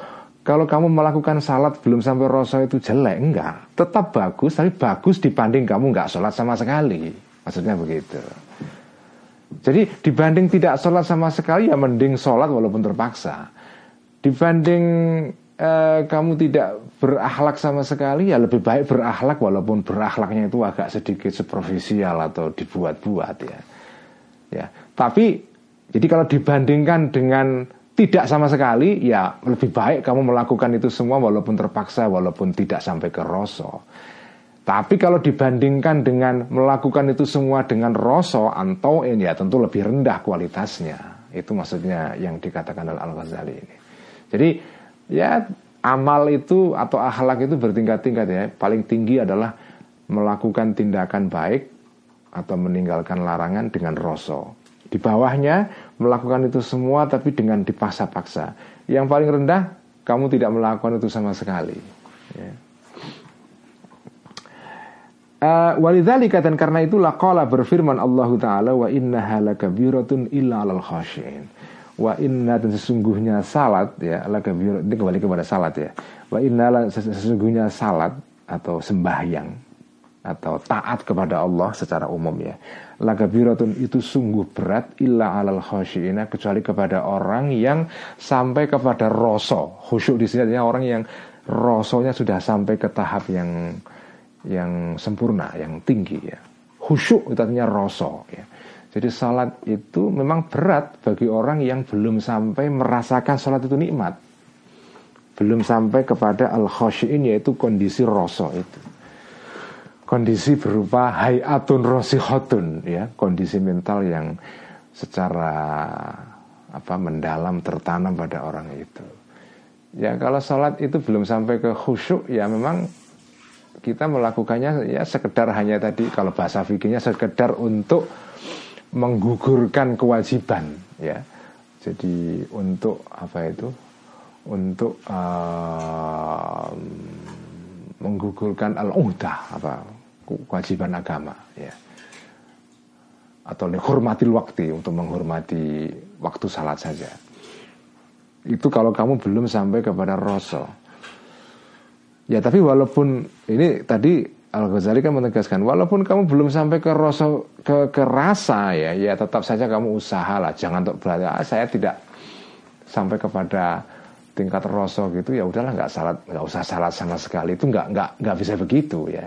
Speaker 1: kalau kamu melakukan salat belum sampai rasa itu jelek, enggak. Tetap bagus, tapi bagus dibanding kamu enggak sholat sama sekali. Maksudnya begitu. Jadi dibanding tidak sholat sama sekali ya mending sholat walaupun terpaksa. Dibanding eh, kamu tidak berakhlak sama sekali ya lebih baik berakhlak walaupun berakhlaknya itu agak sedikit superficial atau dibuat-buat ya. Ya, tapi jadi kalau dibandingkan dengan tidak sama sekali, ya lebih baik kamu melakukan itu semua walaupun terpaksa, walaupun tidak sampai ke rosso. Tapi kalau dibandingkan dengan melakukan itu semua dengan rosso, antoin, ya tentu lebih rendah kualitasnya. Itu maksudnya yang dikatakan oleh Al-Ghazali ini. Jadi ya amal itu atau akhlak itu bertingkat-tingkat ya. Paling tinggi adalah melakukan tindakan baik atau meninggalkan larangan dengan rosso. Di bawahnya melakukan itu semua tapi dengan dipaksa-paksa. Yang paling rendah kamu tidak melakukan itu sama sekali. Ya. Uh, walidzalika dan karena itulah qala berfirman Allah taala wa inna halakabiratun illa alal khasyin. Wa inna dan sesungguhnya salat ya lakabirat ini kembali kepada salat ya. Wa inna sesungguhnya salat atau sembahyang atau taat kepada Allah secara umum ya lagabiratun itu sungguh berat illa alal khasyiina kecuali kepada orang yang sampai kepada rosso khusyuk di sini artinya orang yang rosonya sudah sampai ke tahap yang yang sempurna yang tinggi ya. Khusyuk itu artinya rosso ya. Jadi salat itu memang berat bagi orang yang belum sampai merasakan salat itu nikmat. Belum sampai kepada al khasyin yaitu kondisi rosso itu. Kondisi berupa hayatun rosihotun ya. Kondisi mental yang secara apa mendalam tertanam pada orang itu. Ya kalau sholat itu belum sampai ke khusyuk ya memang kita melakukannya ya sekedar hanya tadi kalau bahasa fikirnya sekedar untuk menggugurkan kewajiban ya. Jadi untuk apa itu? Untuk uh, menggugurkan al-udah apa kewajiban agama ya. Atau hormati waktu untuk menghormati waktu salat saja. Itu kalau kamu belum sampai kepada rasul ya tapi walaupun ini tadi Al Ghazali kan menegaskan walaupun kamu belum sampai ke rasa ke, ke ya ya tetap saja kamu usahalah jangan untuk berarti ah, saya tidak sampai kepada tingkat rasa gitu ya udahlah nggak salat nggak usah salat sama sekali. Itu nggak nggak nggak bisa begitu ya.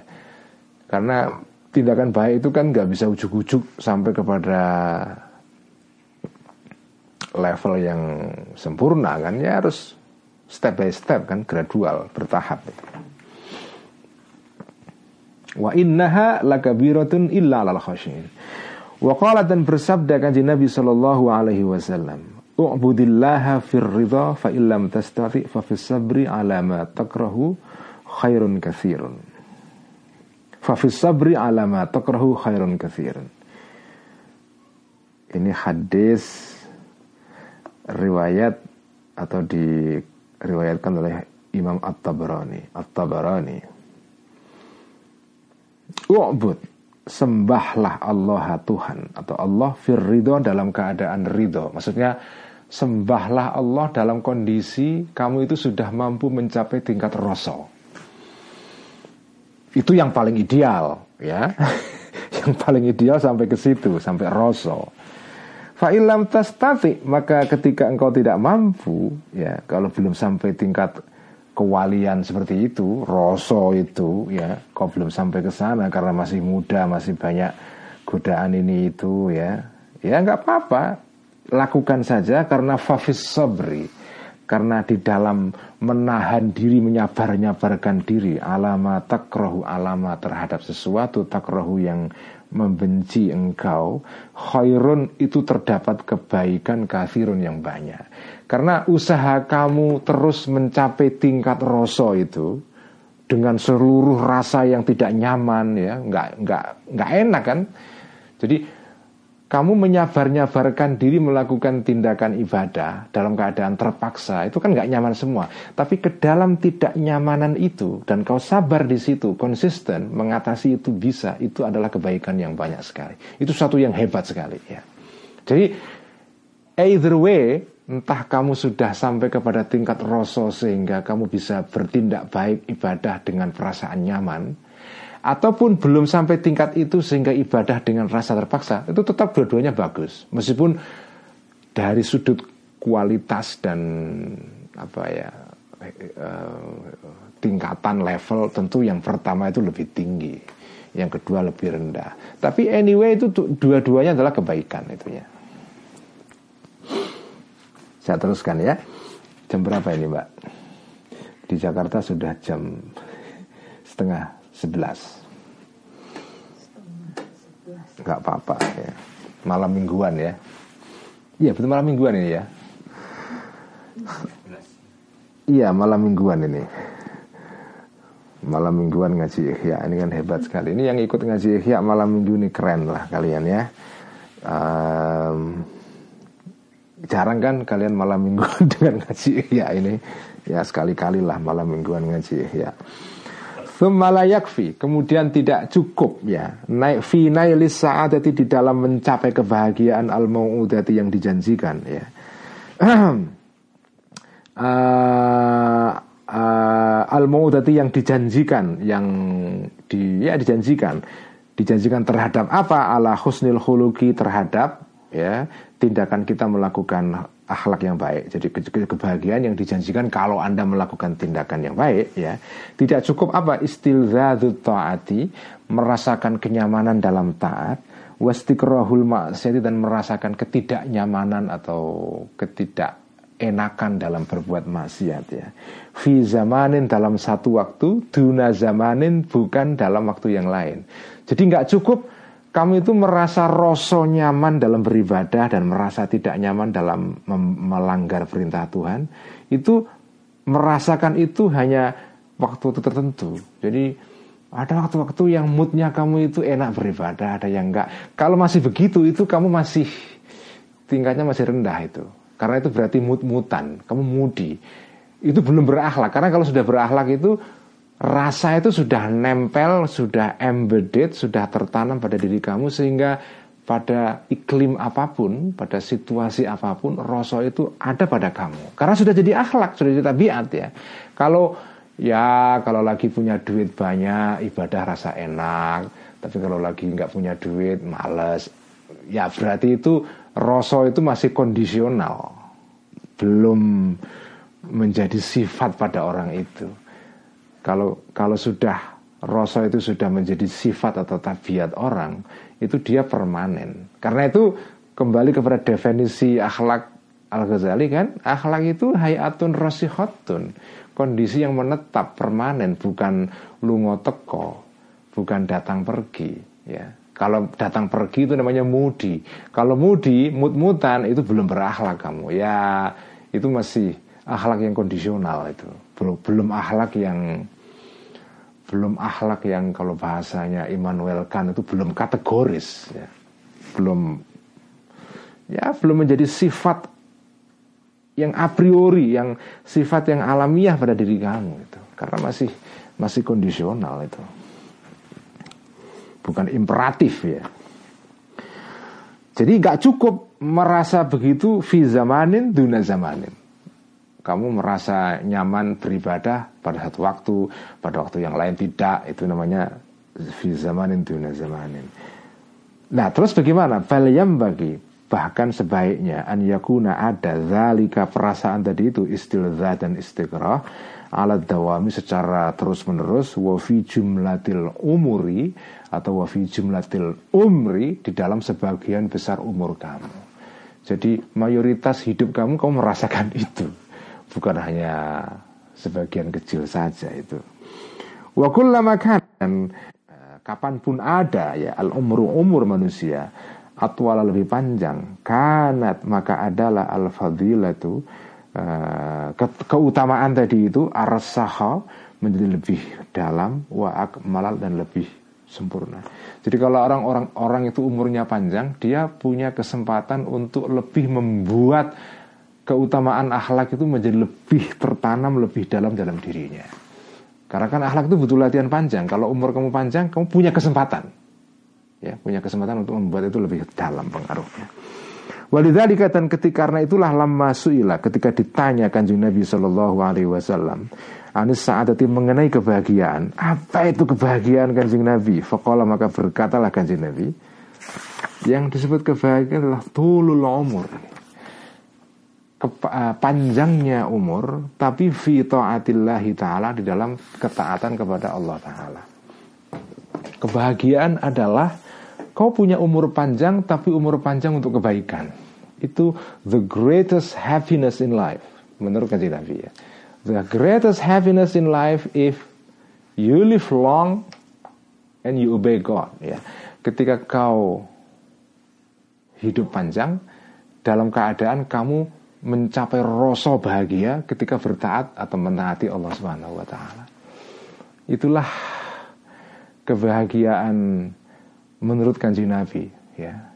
Speaker 1: Karena tindakan baik itu kan nggak bisa ujuk-ujuk sampai kepada level yang sempurna kan ya harus step by step kan gradual bertahap. Wa innaha lakabiratun illa lal khasyin. Waqala dan bersabda kanji Nabi Sallallahu Alaihi Wasallam U'budillaha fir ridha fa illam tastati fa fis sabri ala ma takrahu khairun kathirun Fa fis sabri ala ma takrahu khairun kathirun Ini hadis riwayat atau diriwayatkan oleh Imam At-Tabarani At-Tabarani U'bud sembahlah Allah Tuhan atau Allah fir ridho dalam keadaan ridho. Maksudnya sembahlah Allah dalam kondisi kamu itu sudah mampu mencapai tingkat rasa. Itu yang paling ideal, ya. <laughs> yang paling ideal sampai ke situ, sampai rasa. Fa'ilam tastati maka ketika engkau tidak mampu, ya, kalau belum sampai tingkat kewalian seperti itu, roso itu, ya, kau belum sampai ke sana karena masih muda, masih banyak godaan ini itu, ya, ya nggak apa-apa, lakukan saja karena fafis sabri, karena di dalam menahan diri, menyabar-nyabarkan diri, alama takrohu alama terhadap sesuatu takrohu yang membenci engkau, khairun itu terdapat kebaikan kafirun yang banyak. Karena usaha kamu terus mencapai tingkat rasa itu dengan seluruh rasa yang tidak nyaman ya, nggak nggak nggak enak kan. Jadi kamu menyabar-nyabarkan diri melakukan tindakan ibadah dalam keadaan terpaksa itu kan nggak nyaman semua. Tapi ke dalam tidak nyamanan itu dan kau sabar di situ konsisten mengatasi itu bisa itu adalah kebaikan yang banyak sekali. Itu satu yang hebat sekali ya. Jadi either way Entah kamu sudah sampai kepada tingkat rasa sehingga kamu bisa bertindak baik ibadah dengan perasaan nyaman Ataupun belum sampai tingkat itu sehingga ibadah dengan rasa terpaksa Itu tetap dua-duanya bagus Meskipun dari sudut kualitas dan apa ya eh, tingkatan level tentu yang pertama itu lebih tinggi yang kedua lebih rendah tapi anyway itu dua-duanya adalah kebaikan itunya saya teruskan ya. Jam berapa ini Mbak? Di Jakarta sudah jam setengah sebelas. Enggak apa-apa ya. Malam mingguan ya. Iya betul malam mingguan ini ya. Iya malam mingguan ini. Malam mingguan ngaji Ihya ini kan hebat sekali. Ini yang ikut ngaji Ihya malam minggu ini keren lah kalian ya. Um, jarang kan kalian malam mingguan <laughs> dengan ngaji ya ini ya sekali-kali lah malam mingguan ngaji ya Thumalayakfi Kemudian tidak cukup ya. Naik fi nailis sa'adati di dalam mencapai kebahagiaan al mau'udati yang dijanjikan ya. <clears throat> Uh, uh, al mau'udati yang dijanjikan yang di ya dijanjikan. Dijanjikan terhadap apa? Ala husnil khuluki terhadap ya tindakan kita melakukan akhlak yang baik. Jadi kebahagiaan yang dijanjikan kalau Anda melakukan tindakan yang baik ya. Tidak cukup apa istilzadzut taati, merasakan kenyamanan dalam taat, wastikrahul maksiat dan merasakan ketidaknyamanan atau ketidak enakan dalam berbuat maksiat ya. Fi zamanin dalam satu waktu, duna zamanin bukan dalam waktu yang lain. Jadi nggak cukup kamu itu merasa rasa nyaman dalam beribadah dan merasa tidak nyaman dalam melanggar perintah Tuhan, itu merasakan itu hanya waktu tertentu. Jadi ada waktu-waktu yang moodnya kamu itu enak beribadah, ada yang enggak. Kalau masih begitu, itu kamu masih tingkatnya masih rendah itu. Karena itu berarti mood-mutan, kamu mudi. Itu belum berakhlak. Karena kalau sudah berakhlak itu rasa itu sudah nempel, sudah embedded, sudah tertanam pada diri kamu sehingga pada iklim apa pun, pada situasi apa pun, rasa itu ada pada kamu. Karena sudah jadi akhlak, sudah jadi tabiat ya. Kalau ya kalau lagi punya duit banyak, ibadah rasa enak. Tapi kalau lagi nggak punya duit, males. Ya berarti itu rasa itu masih kondisional, belum menjadi sifat pada orang itu. Kalau kalau sudah rasa itu sudah menjadi sifat atau tabiat orang, itu dia permanen. Karena itu kembali kepada definisi akhlak Al-Ghazali kan, akhlak itu hayatun rosihotun, kondisi yang menetap permanen, bukan lungo teko, bukan datang pergi, ya. Kalau datang pergi itu namanya mudi. Kalau mudi, mut-mutan itu belum berakhlak kamu. Ya itu masih akhlak yang kondisional itu. Belum belum akhlak yang belum akhlak yang kalau bahasanya Immanuel Kant itu belum kategoris ya. Belum ya belum menjadi sifat yang a priori, yang sifat yang alamiah pada diri kamu itu. Karena masih masih kondisional itu bukan imperatif ya. Jadi nggak cukup merasa begitu fi zamanin duna zamanin. Kamu merasa nyaman beribadah pada satu waktu, pada waktu yang lain tidak, itu namanya fi zamanin duna zamanin. Nah, terus bagaimana? Falyam bagi bahkan sebaiknya an yakuna ada zalika perasaan tadi itu istilzah dan istiqrah alat dawami secara terus menerus wafi jumlatil umuri atau wafi jumlatil umri di dalam sebagian besar umur kamu. Jadi mayoritas hidup kamu kamu merasakan itu, bukan hanya sebagian kecil saja itu. Wa kullama kan kapan pun ada ya al umru umur manusia atwala lebih panjang kanat maka adalah al fadilatu uh, ke keutamaan tadi itu arsaha menjadi lebih dalam wa akmalal dan lebih sempurna. Jadi kalau orang-orang orang itu umurnya panjang, dia punya kesempatan untuk lebih membuat keutamaan akhlak itu menjadi lebih tertanam lebih dalam dalam dirinya. Karena kan akhlak itu butuh latihan panjang. Kalau umur kamu panjang, kamu punya kesempatan. Ya, punya kesempatan untuk membuat itu lebih dalam pengaruhnya. Walidzalika dan ketika karena itulah lama suila ketika ditanya kanjeng Nabi Shallallahu Alaihi Wasallam Anis saatati mengenai kebahagiaan Apa itu kebahagiaan kanjeng Nabi Fakola maka berkatalah kanjeng Nabi Yang disebut kebahagiaan adalah Tulul umur Panjangnya umur Tapi fi ta'atillahi ta'ala Di dalam ketaatan kepada Allah ta'ala Kebahagiaan adalah Kau punya umur panjang tapi umur panjang untuk kebaikan. Itu the greatest happiness in life menurut kajian Nabi ya. The greatest happiness in life if you live long and you obey God ya. Ketika kau hidup panjang dalam keadaan kamu mencapai rasa bahagia ketika bertaat atau menaati Allah Subhanahu wa taala. Itulah kebahagiaan menurut kanji Nabi ya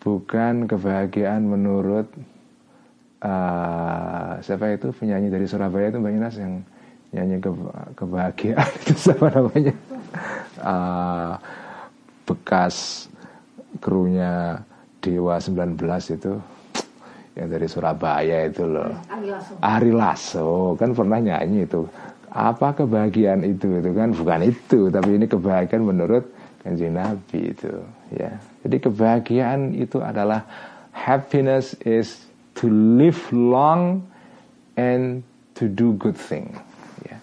Speaker 1: bukan kebahagiaan menurut uh, siapa itu penyanyi dari Surabaya itu Mbak Inas yang nyanyi ke, kebahagiaan itu <laughs> siapa namanya uh, bekas krunya Dewa 19 itu yang dari Surabaya itu loh Ari Lasso kan pernah nyanyi itu apa kebahagiaan itu itu kan bukan itu tapi ini kebahagiaan menurut kanjeng Nabi itu ya. Jadi kebahagiaan itu adalah happiness is to live long and to do good thing. Ya.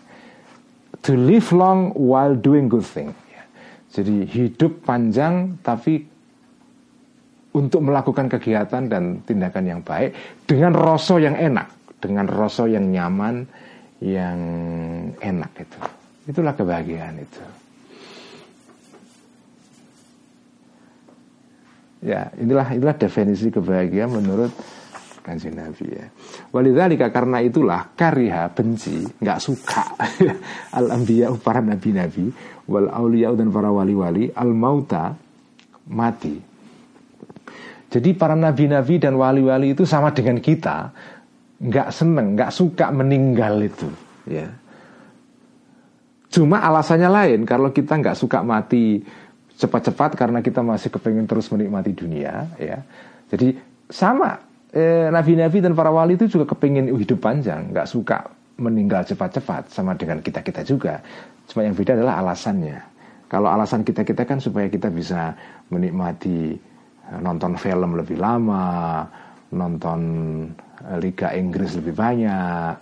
Speaker 1: To live long while doing good thing. Ya. Jadi hidup panjang tapi untuk melakukan kegiatan dan tindakan yang baik dengan rasa yang enak, dengan rasa yang nyaman, yang enak itu. Itulah kebahagiaan itu. Ya, inilah inilah definisi kebahagiaan menurut kanjeng Nabi ya. Walidzalika karena itulah kariha benci, nggak suka <laughs> al anbiya para nabi-nabi, wal dan para wali-wali, al mauta mati. Jadi para nabi-nabi dan wali-wali itu sama dengan kita, nggak seneng, nggak suka meninggal itu, ya. Cuma alasannya lain, kalau kita nggak suka mati cepat-cepat karena kita masih kepengen terus menikmati dunia ya. Jadi sama eh, nabi-nabi dan para wali itu juga kepengen hidup panjang nggak suka meninggal cepat-cepat sama dengan kita kita juga. Cuma yang beda adalah alasannya. Kalau alasan kita kita kan supaya kita bisa menikmati nonton film lebih lama nonton eh, Liga Inggris lebih banyak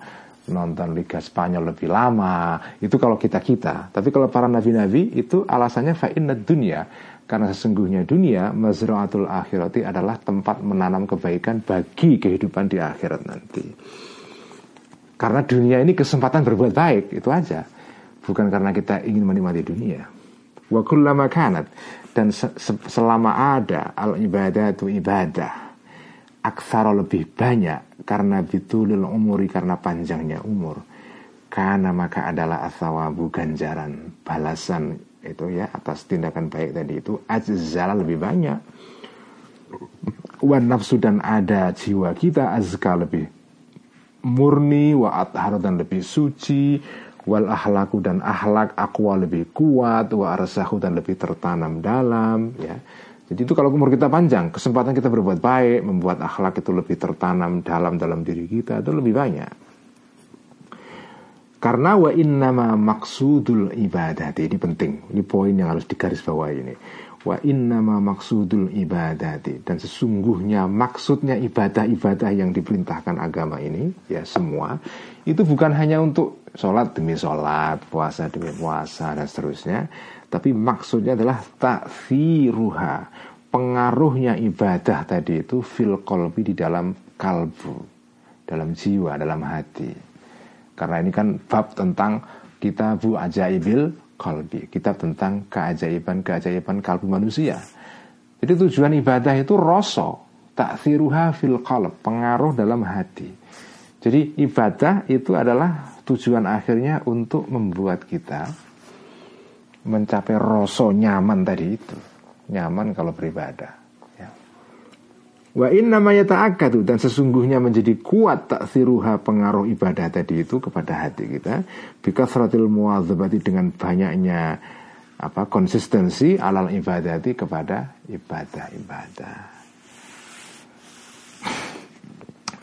Speaker 1: nonton Liga Spanyol lebih lama. Itu kalau kita kita tapi kalau para nabi-nabi itu alasannya fa'inna dunia. Karena sesungguhnya dunia mazra'atul akhirati adalah tempat menanam kebaikan bagi kehidupan di akhirat nanti. Karena dunia ini kesempatan berbuat baik itu aja. Bukan karena kita ingin menikmati dunia wa kullama kanat. Dan selama ada al ibadah itu ibadah aksara lebih banyak karena bitulil umuri karena panjangnya umur. Karena maka adalah asawabu ganjaran balasan itu ya atas tindakan baik tadi itu ajzala lebih banyak. Wan nafsu dan ada jiwa kita azka lebih murni wa athar dan lebih suci wal ahlaku dan ahlak akwa lebih kuat wa arsahu dan lebih tertanam dalam ya. Jadi itu kalau umur kita panjang kesempatan kita berbuat baik membuat akhlak itu lebih tertanam dalam dalam diri kita itu lebih banyak. Karena wa innama maksudul ibadah ini penting ini poin yang harus digarisbawahi ini. Wa innama maksudul ibadati dan sesungguhnya maksudnya ibadah-ibadah yang diperintahkan agama ini ya semua itu bukan hanya untuk sholat demi sholat puasa demi puasa dan seterusnya. Tapi maksudnya adalah takfiruha pengaruhnya ibadah tadi itu fil kolbi di dalam kalbu dalam jiwa dalam hati. Karena ini kan bab tentang kita bu ajaibil kalbi kitab tentang keajaiban-keajaiban kalbu manusia. Jadi tujuan ibadah itu rosok takfiruha fil qalb pengaruh dalam hati. Jadi ibadah itu adalah tujuan akhirnya untuk membuat kita mencapai rasa nyaman tadi itu. Nyaman kalau beribadah Wa inna ma yata'akkadu dan sesungguhnya menjadi kuat taksiruha pengaruh ibadah tadi itu kepada hati kita bikasratil muwadzabati dengan banyaknya apa konsistensi alal ibadati kepada ibadah-ibadah.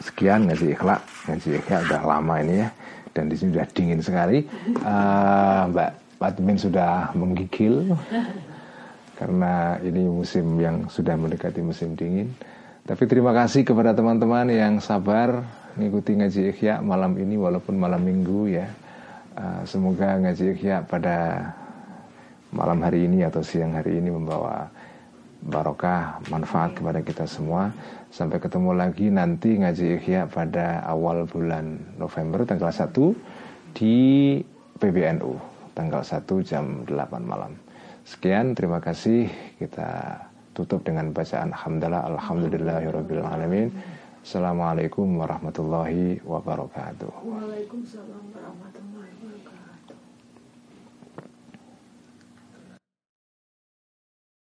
Speaker 1: Sekian ngaji ikhlas, ngaji ikhlas udah lama ini ya dan di sini sudah dingin sekali. Uh, Mbak Admin sudah menggigil karena ini musim yang sudah mendekati musim dingin. Tapi terima kasih kepada teman-teman yang sabar mengikuti ngaji ikhya malam ini walaupun malam minggu ya. Uh, semoga ngaji ikhya pada malam hari ini atau siang hari ini membawa barokah manfaat kepada kita semua. Sampai ketemu lagi nanti ngaji ikhya pada awal bulan November tanggal 1 di PBNU tanggal 1 jam 8 malam. Sekian, terima kasih. Kita tutup dengan bacaan alhamdulillah alhamdulillahirabbil alamin. Assalamualaikum warahmatullahi wabarakatuh. Waalaikumsalam warahmatullahi wabarakatuh.